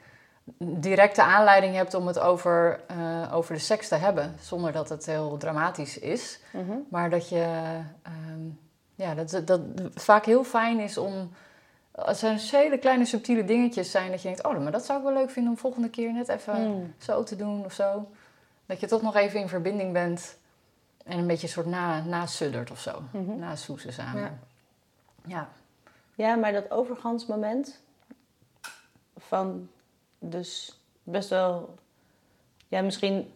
directe aanleiding hebt om het over, eh, over de seks te hebben, zonder dat het heel dramatisch is. Mhm. Maar dat je, ehm, ja, dat, dat het vaak heel fijn is om, als er hele kleine subtiele dingetjes zijn, dat je denkt, oh, maar dat zou ik wel leuk vinden om volgende keer net even Mm. zo te doen of zo. Dat je toch nog even in verbinding bent en een beetje een soort na, nasuddert of zo. Mhm. Nasoezen samen. Ja. Ja. Ja, maar dat overgangsmoment van dus best wel, ja, misschien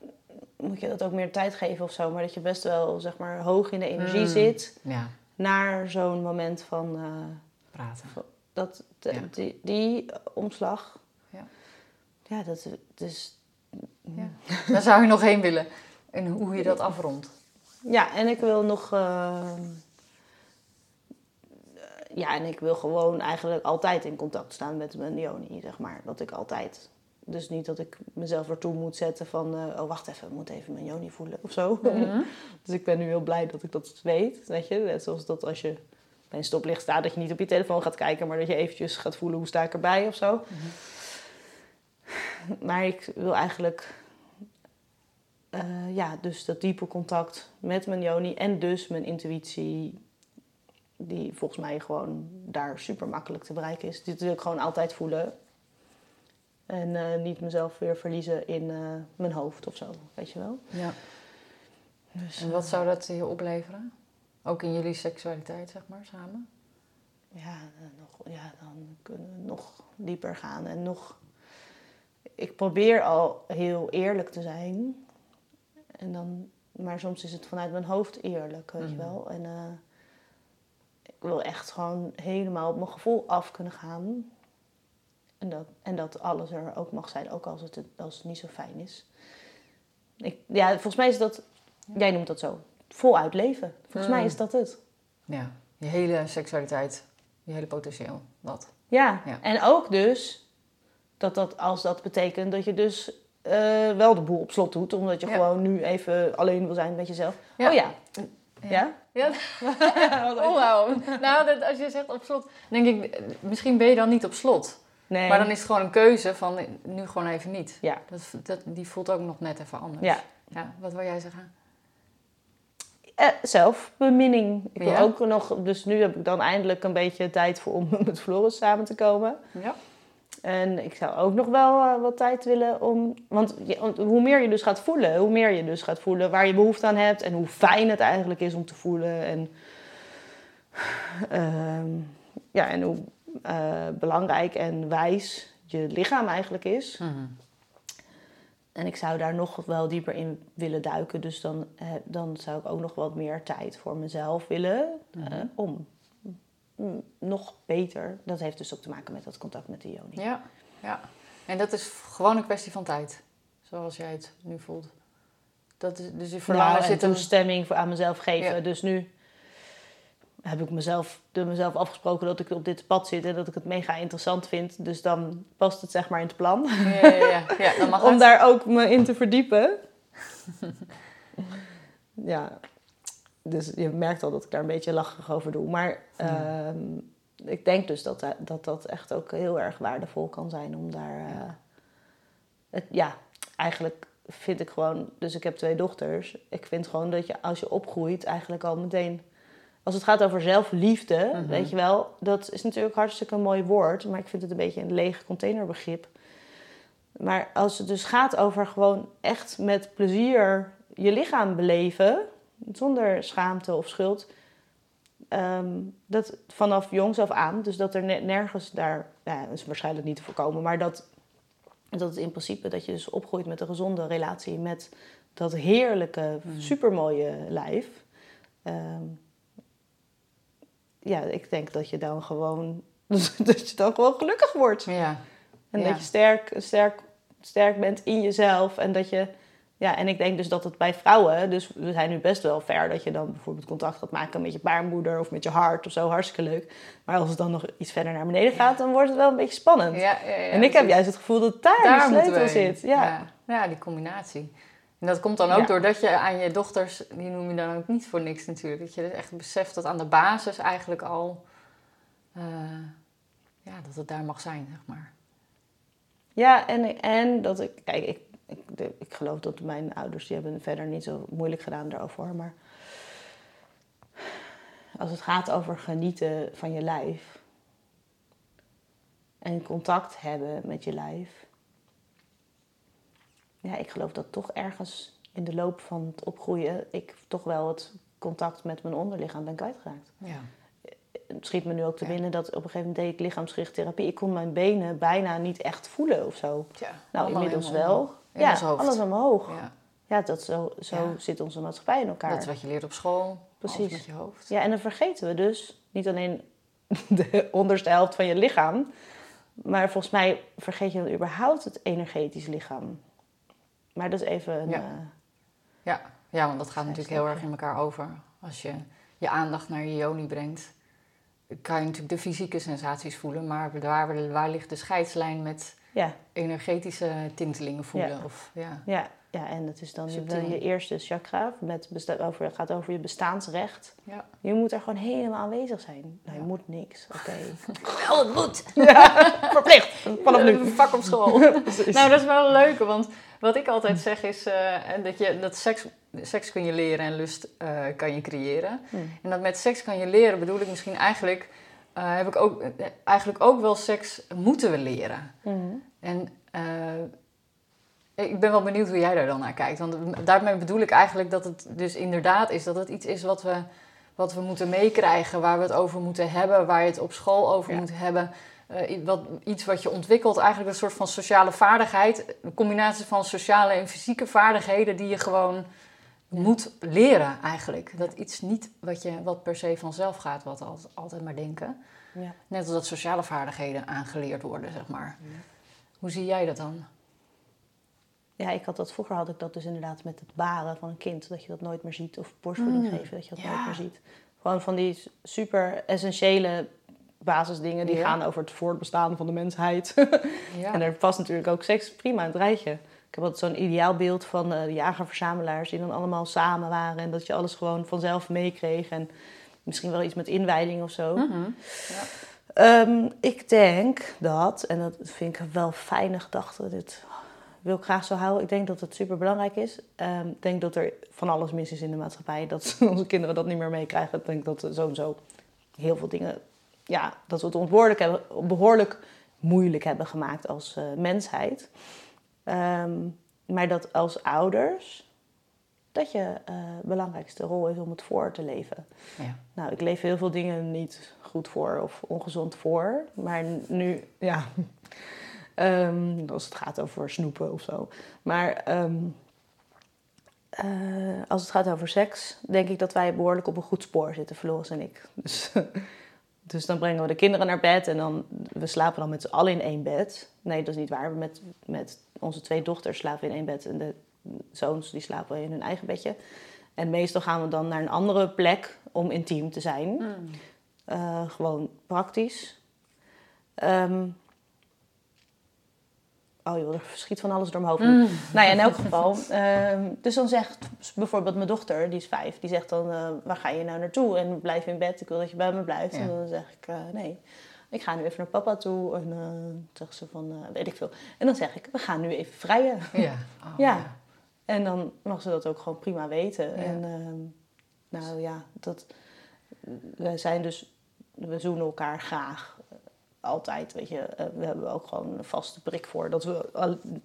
moet je dat ook meer tijd geven of zo, maar dat je best wel zeg maar hoog in de energie Mm. zit ja, naar zo'n moment van eh, praten. dat de- Ja. die, die omslag. Ja. Ja, dat dus Ja. Daar zou je nog heen willen. En hoe je dat afrondt. Ja, en ik wil nog. eh, ja, en ik wil gewoon eigenlijk altijd in contact staan met mijn Joni, zeg maar. Dat ik altijd Dus niet dat ik mezelf ertoe moet zetten van... eh, oh, wacht even, ik moet even mijn joni voelen of zo. Mhm. dus ik ben nu heel blij dat ik dat weet, weet je. Net zoals dat als je bij een stoplicht staat... dat je niet op je telefoon gaat kijken... maar dat je eventjes gaat voelen hoe sta ik erbij of zo. Maar ik wil eigenlijk... eh, ja, dus dat diepe contact met mijn joni... en dus mijn intuïtie... die volgens mij gewoon daar super makkelijk te bereiken is. Dit wil ik gewoon altijd voelen... En eh, niet mezelf weer verliezen in eh, mijn hoofd of zo, weet je wel. Ja. Dus, En wat zou dat je opleveren? Ook in jullie seksualiteit, zeg maar, samen? Ja, nog, ja, dan kunnen we nog dieper gaan. En nog... Ik probeer al heel eerlijk te zijn. En dan, maar soms is het vanuit mijn hoofd eerlijk, weet je Mhm. wel. En eh, ik wil echt gewoon helemaal op mijn gevoel af kunnen gaan. En dat, en dat alles er ook mag zijn, ook als het, als het niet zo fijn is. Ik, ja, volgens mij is dat... Jij noemt dat zo. Voluit leven. Volgens mij Mm. is dat het. Ja. Je hele seksualiteit, je hele potentieel, dat. Ja, Ja. en ook dus dat dat als dat betekent dat je dus eh, wel de boel op slot doet, omdat je Ja. gewoon nu even alleen wil zijn met jezelf. Ja. Oh ja. Ja? Ja. Oh, wauw. Nou, dat, als je zegt op slot, denk ik, misschien ben je dan niet op slot. Nee. Maar dan is het gewoon een keuze van nu gewoon even niet. Ja. Dat, dat, die voelt ook nog net even anders. Ja. ja wat wil jij zeggen? Eh, zelfbeminning. Ik wil Ja? ook nog, dus nu heb ik dan eindelijk een beetje tijd voor om met Floris samen te komen. Ja. En ik zou ook nog wel eh, wat tijd willen om. Want, je- hoe meer je dus gaat voelen, hoe meer je dus gaat voelen waar je behoefte aan hebt en hoe fijn het eigenlijk is om te voelen. En, ehm, ja, en hoe eh, belangrijk en wijs je lichaam eigenlijk is. Mhm. En ik zou daar nog wel dieper in willen duiken. Dus dan, eh, dan zou ik ook nog wat meer tijd voor mezelf willen eh, om nog beter. Dat heeft dus ook te maken met dat contact met de Joni. Ja, ja. En dat is gewoon een kwestie van tijd. Zoals jij het nu voelt. Dat is, dus je verlangen Nou, zit hem... toestemming voor aan mezelf geven. Ja. Dus nu heb ik mezelf, door mezelf afgesproken dat ik op dit pad zit en dat ik het mega interessant vind. Dus dan past het zeg maar in het plan. Ja, ja, ja. ja dan mag Om het. daar ook me in te verdiepen. ja, dus je merkt al dat ik daar een beetje lachig over doe. Maar ehm, ik denk dus dat, dat dat echt ook heel erg waardevol kan zijn om daar... eh, het, ja, eigenlijk vind ik gewoon... Dus ik heb twee dochters. Ik vind gewoon dat je als je opgroeit eigenlijk al meteen... Als het gaat over zelfliefde, Mhm. weet je wel... Dat is natuurlijk hartstikke een mooi woord. Maar ik vind het een beetje een leeg containerbegrip. Maar als het dus gaat over gewoon echt met plezier je lichaam beleven, zonder schaamte of schuld, ehm, dat vanaf jongs af aan, dus dat er ne- nergens daar, nou, dat is waarschijnlijk niet te voorkomen, maar dat, dat het in principe dat je dus opgroeit met een gezonde relatie met dat heerlijke, supermooie lijf. Ehm, ja, ik denk dat je dan gewoon, dat je dan gewoon gelukkig wordt. Ja. En Ja. dat je sterk, sterk, sterk bent in jezelf. En dat je. Ja, en ik denk dus dat het bij vrouwen, dus we zijn nu best wel ver dat je dan bijvoorbeeld contact gaat maken met je baarmoeder of met je hart of zo, hartstikke leuk. Maar als het dan nog iets verder naar beneden gaat, dan wordt het wel een beetje spannend. Ja, ja, ja, en ik heb juist het gevoel dat daar, Daar de sleutel zit. Ja. ja. Ja, die combinatie. En dat komt dan ook doordat je aan je dochters, die noem je dan ook niet voor niks natuurlijk, dat je dus echt beseft dat aan de basis eigenlijk al, eh, ja, dat het daar mag zijn, zeg maar. Ja, en, en dat ik, kijk, ik, ik, de- ik geloof dat mijn ouders, die hebben verder niet zo moeilijk gedaan daarover. Maar als het gaat over genieten van je lijf en contact hebben met je lijf. Ja, ik geloof dat toch ergens in de loop van het opgroeien ik toch wel het contact met mijn onderlichaam ben kwijtgeraakt Ja. het schiet me nu ook te Ja. binnen dat op een gegeven moment deed ik lichaamsgerichte therapie. Ik kon mijn benen bijna niet echt voelen of zo. Tja, Nou, inmiddels wel. In ja, ons hoofd. alles omhoog. Ja, Ja. dat zo, zo Ja. zit onze maatschappij in elkaar. Dat is wat je leert op school, Precies. met je hoofd. Ja, en dan vergeten we dus niet alleen de onderste helft van je lichaam, maar volgens mij vergeet je dan überhaupt het energetisch lichaam. Maar dat is even een, Ja. eh, Ja, ja want dat gaat natuurlijk heel erg in elkaar over. Als je je aandacht naar je joni brengt, kan je natuurlijk de fysieke sensaties voelen, maar waar, waar ligt de scheidslijn met ja. energetische tintelingen voelen. Ja. Of, ja. Ja, ja, en dat is dan je eerste chakra. Met over, het gaat over je bestaansrecht. Ja. Je moet er gewoon helemaal aanwezig zijn. Nou, je moet niks. Oké. Wel, het moet. verplicht. Vanaf nu. Vak op school. nou, dat is wel leuk, leuke. Want wat ik altijd zeg is uh, dat, je, dat seks, seks kun je leren en lust eh, kan je creëren. Hmm. En dat met seks kan je leren bedoel ik misschien eigenlijk uh, heb ik ook, eigenlijk ook wel seks moeten we leren. Mhm. En eh, ik ben wel benieuwd hoe jij daar dan naar kijkt. Want daarmee bedoel ik eigenlijk dat het dus inderdaad is dat het iets is wat we, wat we moeten meekrijgen, waar we het over moeten hebben, waar je het op school over moet hebben. Eh, wat, iets wat je ontwikkelt, eigenlijk een soort van sociale vaardigheid. Een combinatie van sociale en fysieke vaardigheden die je gewoon moet leren eigenlijk. Dat iets niet wat, je, wat per se vanzelf gaat, wat altijd, altijd maar denken. Ja. Net als dat sociale vaardigheden aangeleerd worden, zeg maar. Hoe zie jij dat dan? Ja, ik had dat vroeger had ik dat dus inderdaad met het baren van een kind, dat je dat nooit meer ziet. Of borstvoeding mm. geven, dat je dat nooit meer ziet. Gewoon van die super essentiële basisdingen die gaan over het voortbestaan van de mensheid. en daar past natuurlijk ook seks prima het rijtje. Ik heb altijd zo'n ideaalbeeld van uh, de jagerverzamelaars die dan allemaal samen waren en dat je alles gewoon vanzelf meekreeg. En misschien wel iets met inwijding of zo. Mhm. Ja. Ehm, ik denk dat, en dat vind ik wel fijne gedachte, dit wil ik graag zo houden. Ik denk dat het super belangrijk is. Ehm, ik denk dat er van alles mis is in de maatschappij. Dat onze kinderen dat niet meer meekrijgen. Ik denk dat zo en zo heel veel dingen, ja, dat we het behoorlijk, hebben, behoorlijk moeilijk hebben gemaakt als eh, mensheid. Ehm, maar dat als ouders dat je uh, belangrijkste rol is om het voor te leven. Ja. Nou, ik leef heel veel dingen niet goed voor of ongezond voor. Maar nu, ja, ehm, als het gaat over snoepen of zo. Maar ehm, eh, als het gaat over seks, denk ik dat wij behoorlijk op een goed spoor zitten, Floris en ik. Dus, dus dan brengen we de kinderen naar bed en dan, we slapen dan met z'n allen in één bed. Nee, dat is niet waar. Met, met onze twee dochters slapen in één bed en de zoons die slapen in hun eigen bedje. En meestal gaan we dan naar een andere plek om intiem te zijn. Hmm. Eh, gewoon praktisch. Ehm, oh joh, er verschiet van alles door mijn hoofd. Hmm. Nou ja, in elk geval. Ehm, dus dan zegt bijvoorbeeld mijn dochter, die is vijf, die zegt dan: eh, Waar ga je nou naartoe? En blijf in bed, ik wil dat je bij me blijft. En dan zeg ik: eh, Nee ik ga nu even naar papa toe. En eh, uh, zeg ze van, eh, weet ik veel. En dan zeg ik, we gaan nu even vrijen. Ja. Oh, ja. En dan mag ze dat ook gewoon prima weten. En eh, nou ja, dat, we zijn dus, we zoenen elkaar graag. Altijd, weet je, we hebben ook gewoon een vaste prik voor dat we,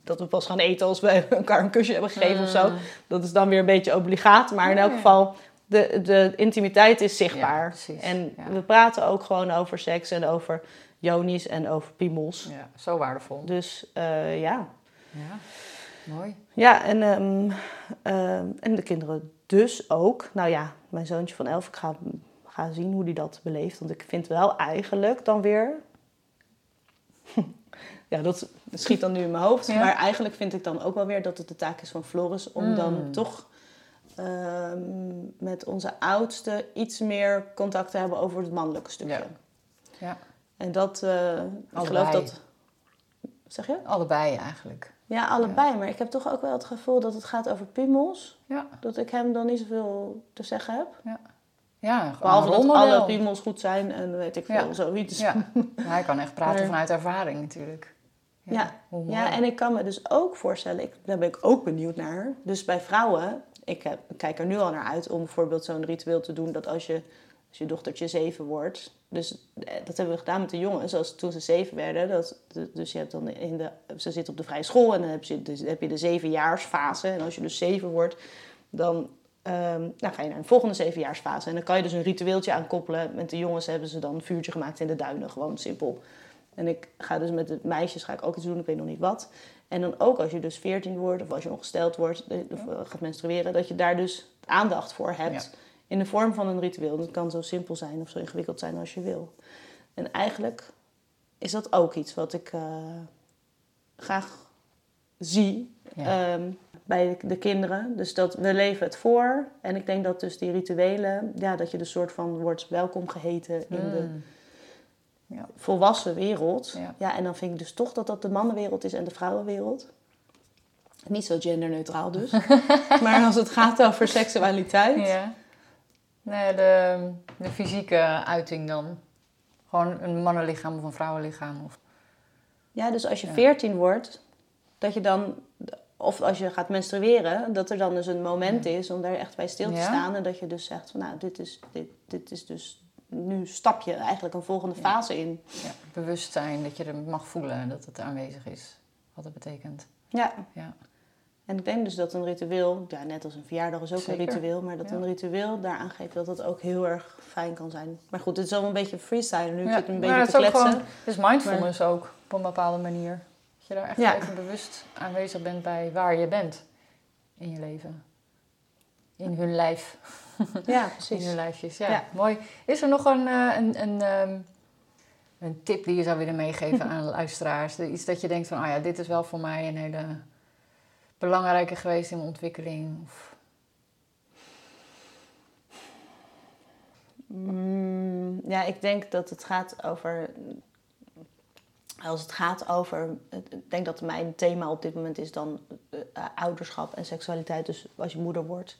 dat we pas gaan eten als we elkaar een kusje hebben gegeven of zo. Ah. Dat is dan weer een beetje obligaat, maar in elk geval, de, de intimiteit is zichtbaar. En we praten ook gewoon over seks en over jonies en over piemels. Ja, zo waardevol. Dus eh, ja. Ja, mooi. Ja, en, ehm, ehm, en de kinderen dus ook. Nou ja, mijn zoontje van elf, ik ga, ga zien hoe die dat beleeft. Want ik vind wel eigenlijk dan weer... ja, dat schiet dan nu in mijn hoofd. Maar eigenlijk vind ik dan ook wel weer dat het de taak is van Floris om dan mm. toch Ehm, met onze oudste iets meer contact te hebben over het mannelijke stukje. Ja. ja. En dat, uh, ik geloof dat. Zeg je? Allebei eigenlijk. Ja, allebei. Maar ik heb toch ook wel het gevoel dat het gaat over piemels. Ja. Dat ik hem dan niet zoveel te zeggen heb. Ja. Ja, Behalve dat alle piemels goed zijn en weet ik veel, ja. zoiets. Ja. Hij kan echt praten vanuit ervaring natuurlijk. Ja. ja. En ik kan me dus ook voorstellen, ik, daar ben ik ook benieuwd naar. Dus bij vrouwen ik heb, kijk er nu al naar uit om bijvoorbeeld zo'n ritueel te doen dat als je, als je dochtertje zeven wordt. Dus eh, dat hebben we gedaan met de jongens als, toen ze zeven werden. Dat, dus je hebt dan in de, ze zitten op de vrije school en dan heb je, dus heb je de zevenjaarsfase. En als je dus zeven wordt, dan ehm, nou, ga je naar een volgende zevenjaarsfase. En dan kan je dus een ritueeltje aankoppelen. Met de jongens hebben ze dan een vuurtje gemaakt in de duinen. Gewoon simpel. En ik ga dus met de meisjes ga ik ook iets doen, ik weet nog niet wat. En dan ook als je dus 14 wordt of als je ongesteld wordt, gaat menstrueren, dat je daar dus aandacht voor hebt in de vorm van een ritueel. Dat kan zo simpel zijn of zo ingewikkeld zijn als je wil. En eigenlijk is dat ook iets wat ik eh, graag zie ehm, bij de, kinderen. Dus dat we leven het voor. En ik denk dat dus die rituelen, ja, dat je de soort van wordt welkom geheten in de mm. Ja. volwassen wereld. Ja. Ja. en dan vind ik dus toch dat dat de mannenwereld is en de vrouwenwereld. Niet zo genderneutraal dus. maar als het gaat over seksualiteit. Ja. Nee, de, de fysieke uiting dan. Gewoon een mannenlichaam of een vrouwenlichaam. Of... Ja, dus als je. 14 wordt, dat je dan, of als je gaat menstrueren, dat er dan dus een moment is om daar echt bij stil te Ja. staan. En dat je dus zegt van nou, dit is, dit, dit is dus, nu stap je eigenlijk een volgende fase in. Ja, bewustzijn, dat je er mag voelen dat het aanwezig is. Wat het betekent. Ja. Ja. En ik denk dus dat een ritueel, ja, net als een verjaardag is ook Zeker. een ritueel, maar dat Ja. een ritueel daaraan geeft dat het ook heel erg fijn kan zijn. Maar goed, dit is allemaal een beetje freestyle nu. Ja, zit een maar beetje het te is kletsen. gewoon, het is mindfulness ook, op een bepaalde manier. Dat je daar echt Ja. even bewust aanwezig bent bij waar je bent in je leven. In hun lijf. Ja, In precies. hun lijfjes, ja. Ja. Mooi. Is er nog een, eh, een, een, ehm, een tip die je zou willen meegeven aan luisteraars? Iets dat je denkt van, ah ja, dit is wel voor mij een hele belangrijke geweest in mijn ontwikkeling. Of, Mm, ja, ik denk dat het gaat over. Als het gaat over. Ik denk dat mijn thema op dit moment is dan eh, eh, ouderschap en seksualiteit. Dus als je moeder wordt.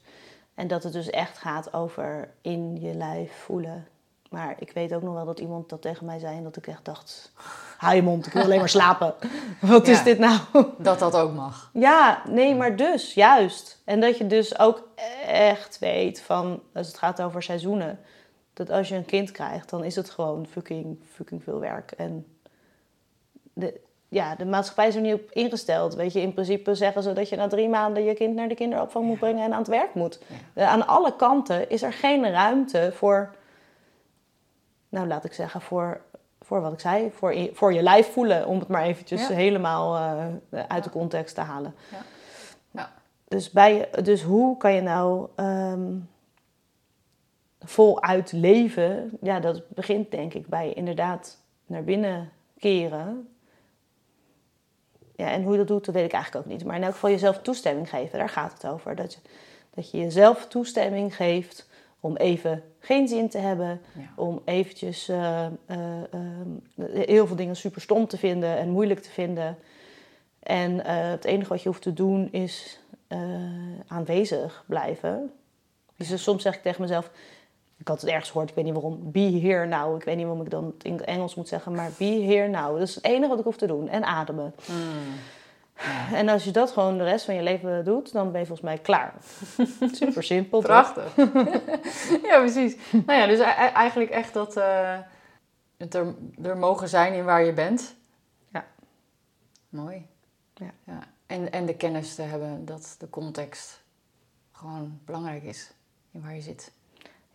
En dat het dus echt gaat over in je lijf voelen. Maar ik weet ook nog wel dat iemand dat tegen mij zei. En dat ik echt dacht: hou je mond, ik wil alleen maar slapen. Wat Ja. is dit nou? dat dat ook mag. Ja, nee, maar dus, juist. En dat je dus ook echt weet van, als het gaat over seizoenen, dat als je een kind krijgt, dan is het gewoon fucking, fucking veel werk. En de, ja, de maatschappij is er niet op ingesteld. Weet je, in principe zeggen ze dat je na drie maanden je kind naar de kinderopvang moet brengen en aan het werk moet. Eh, Aan alle kanten is er geen ruimte voor, nou laat ik zeggen, voor, voor wat ik zei, voor, voor je lijf voelen, om het maar eventjes Ja. helemaal eh, uit de context te halen. Ja. Dus, bij, dus hoe kan je nou ehm, voluit leven? Ja, dat begint denk ik bij inderdaad naar binnen keren. Ja, en hoe je dat doet, dat weet ik eigenlijk ook niet. Maar in elk geval jezelf toestemming geven, daar gaat het over. Dat je, dat je jezelf toestemming geeft om even geen zin te hebben. Ja. Om eventjes eh, eh, ehm, heel veel dingen super stom te vinden en moeilijk te vinden. En eh, het enige wat je hoeft te doen is aanwezig blijven. Dus soms zeg ik tegen mezelf, ik had het ergens gehoord, ik weet niet waarom, be here now. Ik weet niet waarom ik dan het in Engels moet zeggen, maar be here now. Dat is het enige wat ik hoef te doen. En ademen. En als je dat gewoon de rest van je leven doet, dan ben je volgens mij klaar. Super simpel. Prachtig. ja, precies. Nou ja, dus e- e- eigenlijk echt dat eh, het er, er mogen zijn in waar je bent. Ja. Mooi. Ja. ja. En, en de kennis te hebben dat de context gewoon belangrijk is in waar je zit.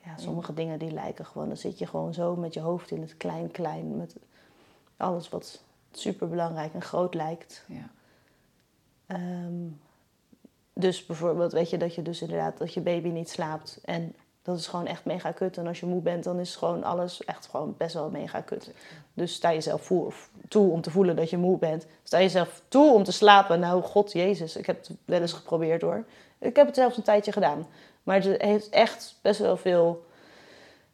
Ja, sommige dingen die lijken gewoon, dan zit je gewoon zo met je hoofd in het klein-klein. Met alles wat super belangrijk en groot lijkt. Ja. Ehm, dus bijvoorbeeld, weet je, dat je dus inderdaad, dat je baby niet slaapt. En dat is gewoon echt mega kut. En als je moe bent, dan is gewoon alles echt gewoon best wel mega kut. Dus sta jezelf toe om te voelen dat je moe bent. Sta jezelf toe om te slapen. Nou, god jezus, ik heb het wel eens geprobeerd hoor. Ik heb het zelfs een tijdje gedaan. Maar het heeft echt best wel veel...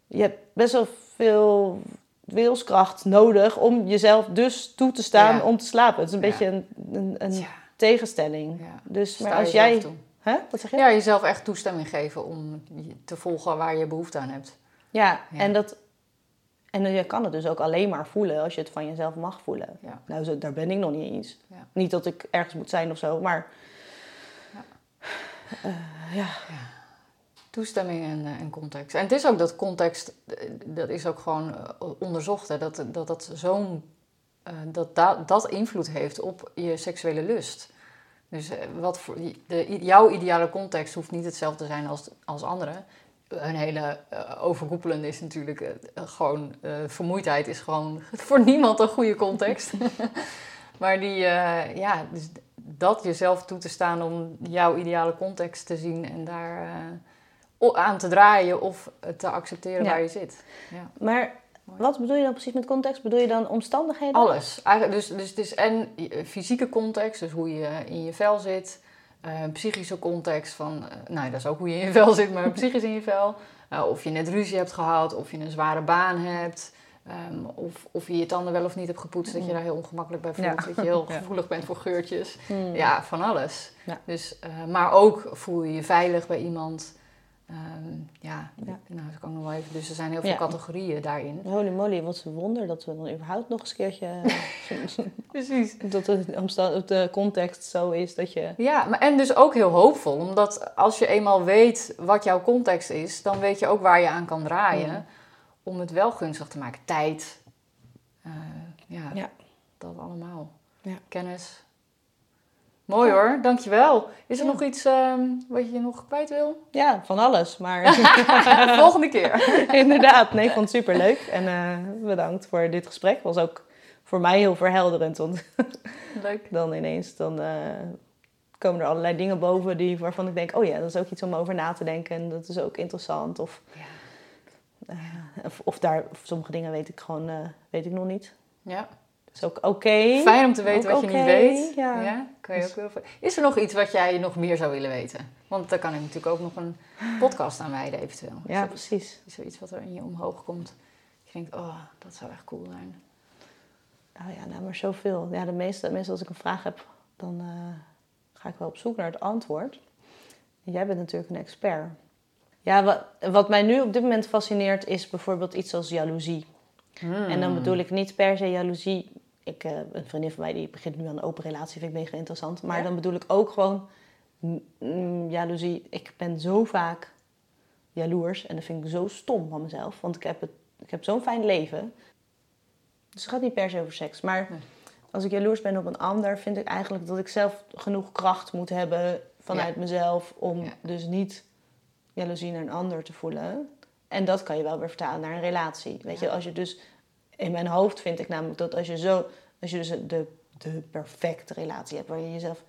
Je hebt best wel veel wilskracht nodig om jezelf dus toe te staan Ja. om te slapen. Het is een Ja. beetje een, een, een Tja. tegenstelling. Ja. Dus, Sta maar als jij... Hè? Wat zeg je? Ja, jezelf echt toestemming geven om te volgen waar je behoefte aan hebt. Ja, Ja. en dat... En je kan het dus ook alleen maar voelen als je het van jezelf mag voelen. Ja. Nou, daar ben ik nog niet eens. Ja. Niet dat ik ergens moet zijn of zo, maar... Ja. Eh, ja. Toestemming en, eh, en context. En het is ook dat context, eh, dat is ook gewoon eh, onderzocht, hè, dat dat, dat zo'n, dat, dat dat invloed heeft op je seksuele lust. Dus wat voor, de, jouw ideale context hoeft niet hetzelfde te zijn als, als andere. Een hele eh, overkoepelende is natuurlijk gewoon, vermoeidheid is gewoon voor niemand een goede context. maar die, ja, dus dat jezelf toe te staan om jouw ideale context te zien en daar aan te draaien of te accepteren Ja. waar je zit. Ja. Maar wat bedoel je dan precies met context? Bedoel je dan omstandigheden? Alles. Eigenlijk, dus, dus het is en fysieke context, dus hoe je in je vel zit. eh, psychische context van, eh, nou dat is ook hoe je in je vel zit, maar psychisch in je vel. Eh, of je net ruzie hebt gehad, of je een zware baan hebt. Ehm, of, of je je tanden wel of niet hebt gepoetst, dat je daar heel ongemakkelijk bij voelt. Ja. Dat je heel Ja. gevoelig bent voor geurtjes. Hmm. Ja, van alles. Ja. Dus, maar ook voel je je veilig bij iemand. Ehm, ja, Ja. nou, dat kan nog wel even. Dus er zijn heel veel Ja. categorieën daarin. Holy moly, wat een wonder dat we dan überhaupt nog eens een keertje... Precies. dat de, de context zo is dat je... Ja, maar en dus ook heel hoopvol. Omdat als je eenmaal weet wat jouw context is, dan weet je ook waar je aan kan draaien. Ja. Om het wel gunstig te maken. Tijd. eh, ja, Ja. dat allemaal. Ja. Kennis. Mooi hoor, dankjewel. Is er Ja. nog iets ehm, wat je nog kwijt wil? Ja, van alles, maar... Volgende keer. Inderdaad, nee, ik vond het superleuk. En eh, bedankt voor dit gesprek. was ook voor mij heel verhelderend. Want Leuk. dan ineens dan, eh, komen er allerlei dingen boven die, waarvan ik denk... oh ja, dat is ook iets om over na te denken. En dat is ook interessant. Of, Ja. eh, of, of, daar, of sommige dingen weet ik gewoon weet ik nog niet. ja. Is ook oké. Fijn om te weten Ook wat je niet weet. ja. kan je Dus- ook heel veel... Is er nog iets wat jij nog meer zou willen weten? Want daar kan ik natuurlijk ook nog een podcast aan wijden eventueel. Ja, Is precies. er zoiets wat er in je omhoog komt. Je denkt, oh, dat zou echt cool zijn. Oh ja, nou maar zoveel. Ja, de meeste, meestal als ik een vraag heb, dan eh, ga ik wel op zoek naar het antwoord. En jij bent natuurlijk een expert. Ja, wat, wat mij nu op dit moment fascineert is bijvoorbeeld iets als jaloezie. En dan bedoel ik niet per se jaloezie. Ik, eh, een vriendin van mij die begint nu aan een open relatie, vind ik mega interessant. Maar Ja. dan bedoel ik ook gewoon mm, jaloezie. Ik ben zo vaak jaloers en dat vind ik zo stom van mezelf. Want ik heb, het, ik heb zo'n fijn leven. Dus het gaat niet per se over seks. Maar Nee. als ik jaloers ben op een ander, vind ik eigenlijk dat ik zelf genoeg kracht moet hebben vanuit mezelf. Om Ja. dus niet jaloezie naar een ander te voelen. En dat kan je wel weer vertalen naar een relatie. Weet je, als je dus in mijn hoofd vind ik namelijk dat als je zo, als je dus de, de perfecte relatie hebt waar je jezelf,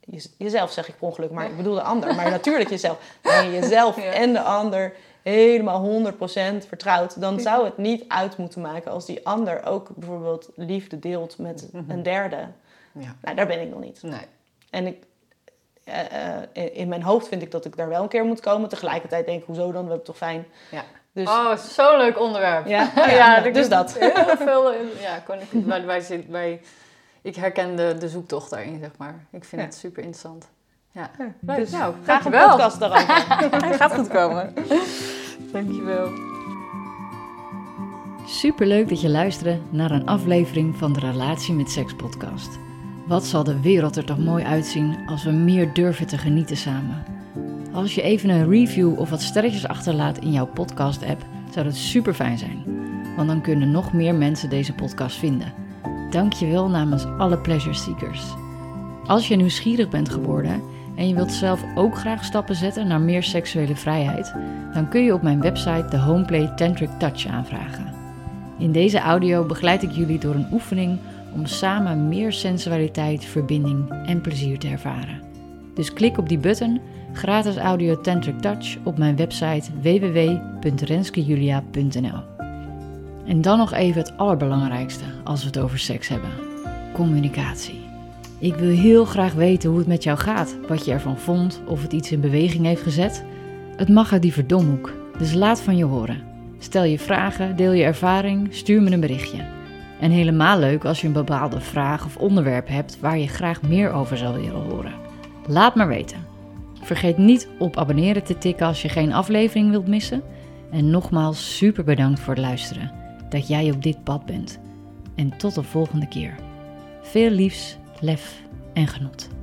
je- jezelf zeg ik per ongeluk, maar ik bedoel de ander, maar natuurlijk jezelf, waar je jezelf Ja. en de ander helemaal 100% vertrouwt, dan zou het niet uit moeten maken als die ander ook bijvoorbeeld liefde deelt met een derde. Ja. Nou, daar ben ik nog niet. Nee. En ik, eh, eh, in- in mijn hoofd vind ik dat ik daar wel een keer moet komen. Tegelijkertijd denk ik, hoezo dan? We hebben het toch fijn. Ja. Dus Oh, zo'n leuk onderwerp. Ja, ja, dus dat. Heel veel, in- ja, kon ik, wij, wij, zit- wij, ik herken de, de zoektocht daarin, zeg maar. Ik vind Ja. het super interessant. Ja, Leuk. dus nou, graag een podcast daarover. Gaat goed komen. Dankjewel. Superleuk dat je luisterde naar een aflevering van de Relatie met Seks podcast. Wat zal de wereld er toch mooi uitzien als we meer durven te genieten samen. Als je even een review of wat sterretjes achterlaat in jouw podcast app, zou dat super fijn zijn. Want dan kunnen nog meer mensen deze podcast vinden. Dank je wel namens alle pleasure seekers. Als je nieuwsgierig bent geworden en je wilt zelf ook graag stappen zetten naar meer seksuele vrijheid, dan kun je op mijn website de Homeplay Tantric Touch aanvragen. In deze audio begeleid ik jullie door een oefening om samen meer sensualiteit, verbinding en plezier te ervaren. Dus klik op die button, gratis audio Tantric Touch, op mijn website www.renskejulia.nl. En dan nog even het allerbelangrijkste als we het over seks hebben: communicatie. Ik wil heel graag weten hoe het met jou gaat, wat je ervan vond, of het iets in beweging heeft gezet. Het mag uit die verdomhoek, dus laat van je horen. Stel je vragen, deel je ervaring, stuur me een berichtje. En helemaal leuk als je een bepaalde vraag of onderwerp hebt waar je graag meer over zou willen horen. Laat maar weten. Vergeet niet op abonneren te tikken als je geen aflevering wilt missen. En nogmaals super bedankt voor het luisteren. Dat jij op dit pad bent. En tot de volgende keer. Veel liefs, lef en genot.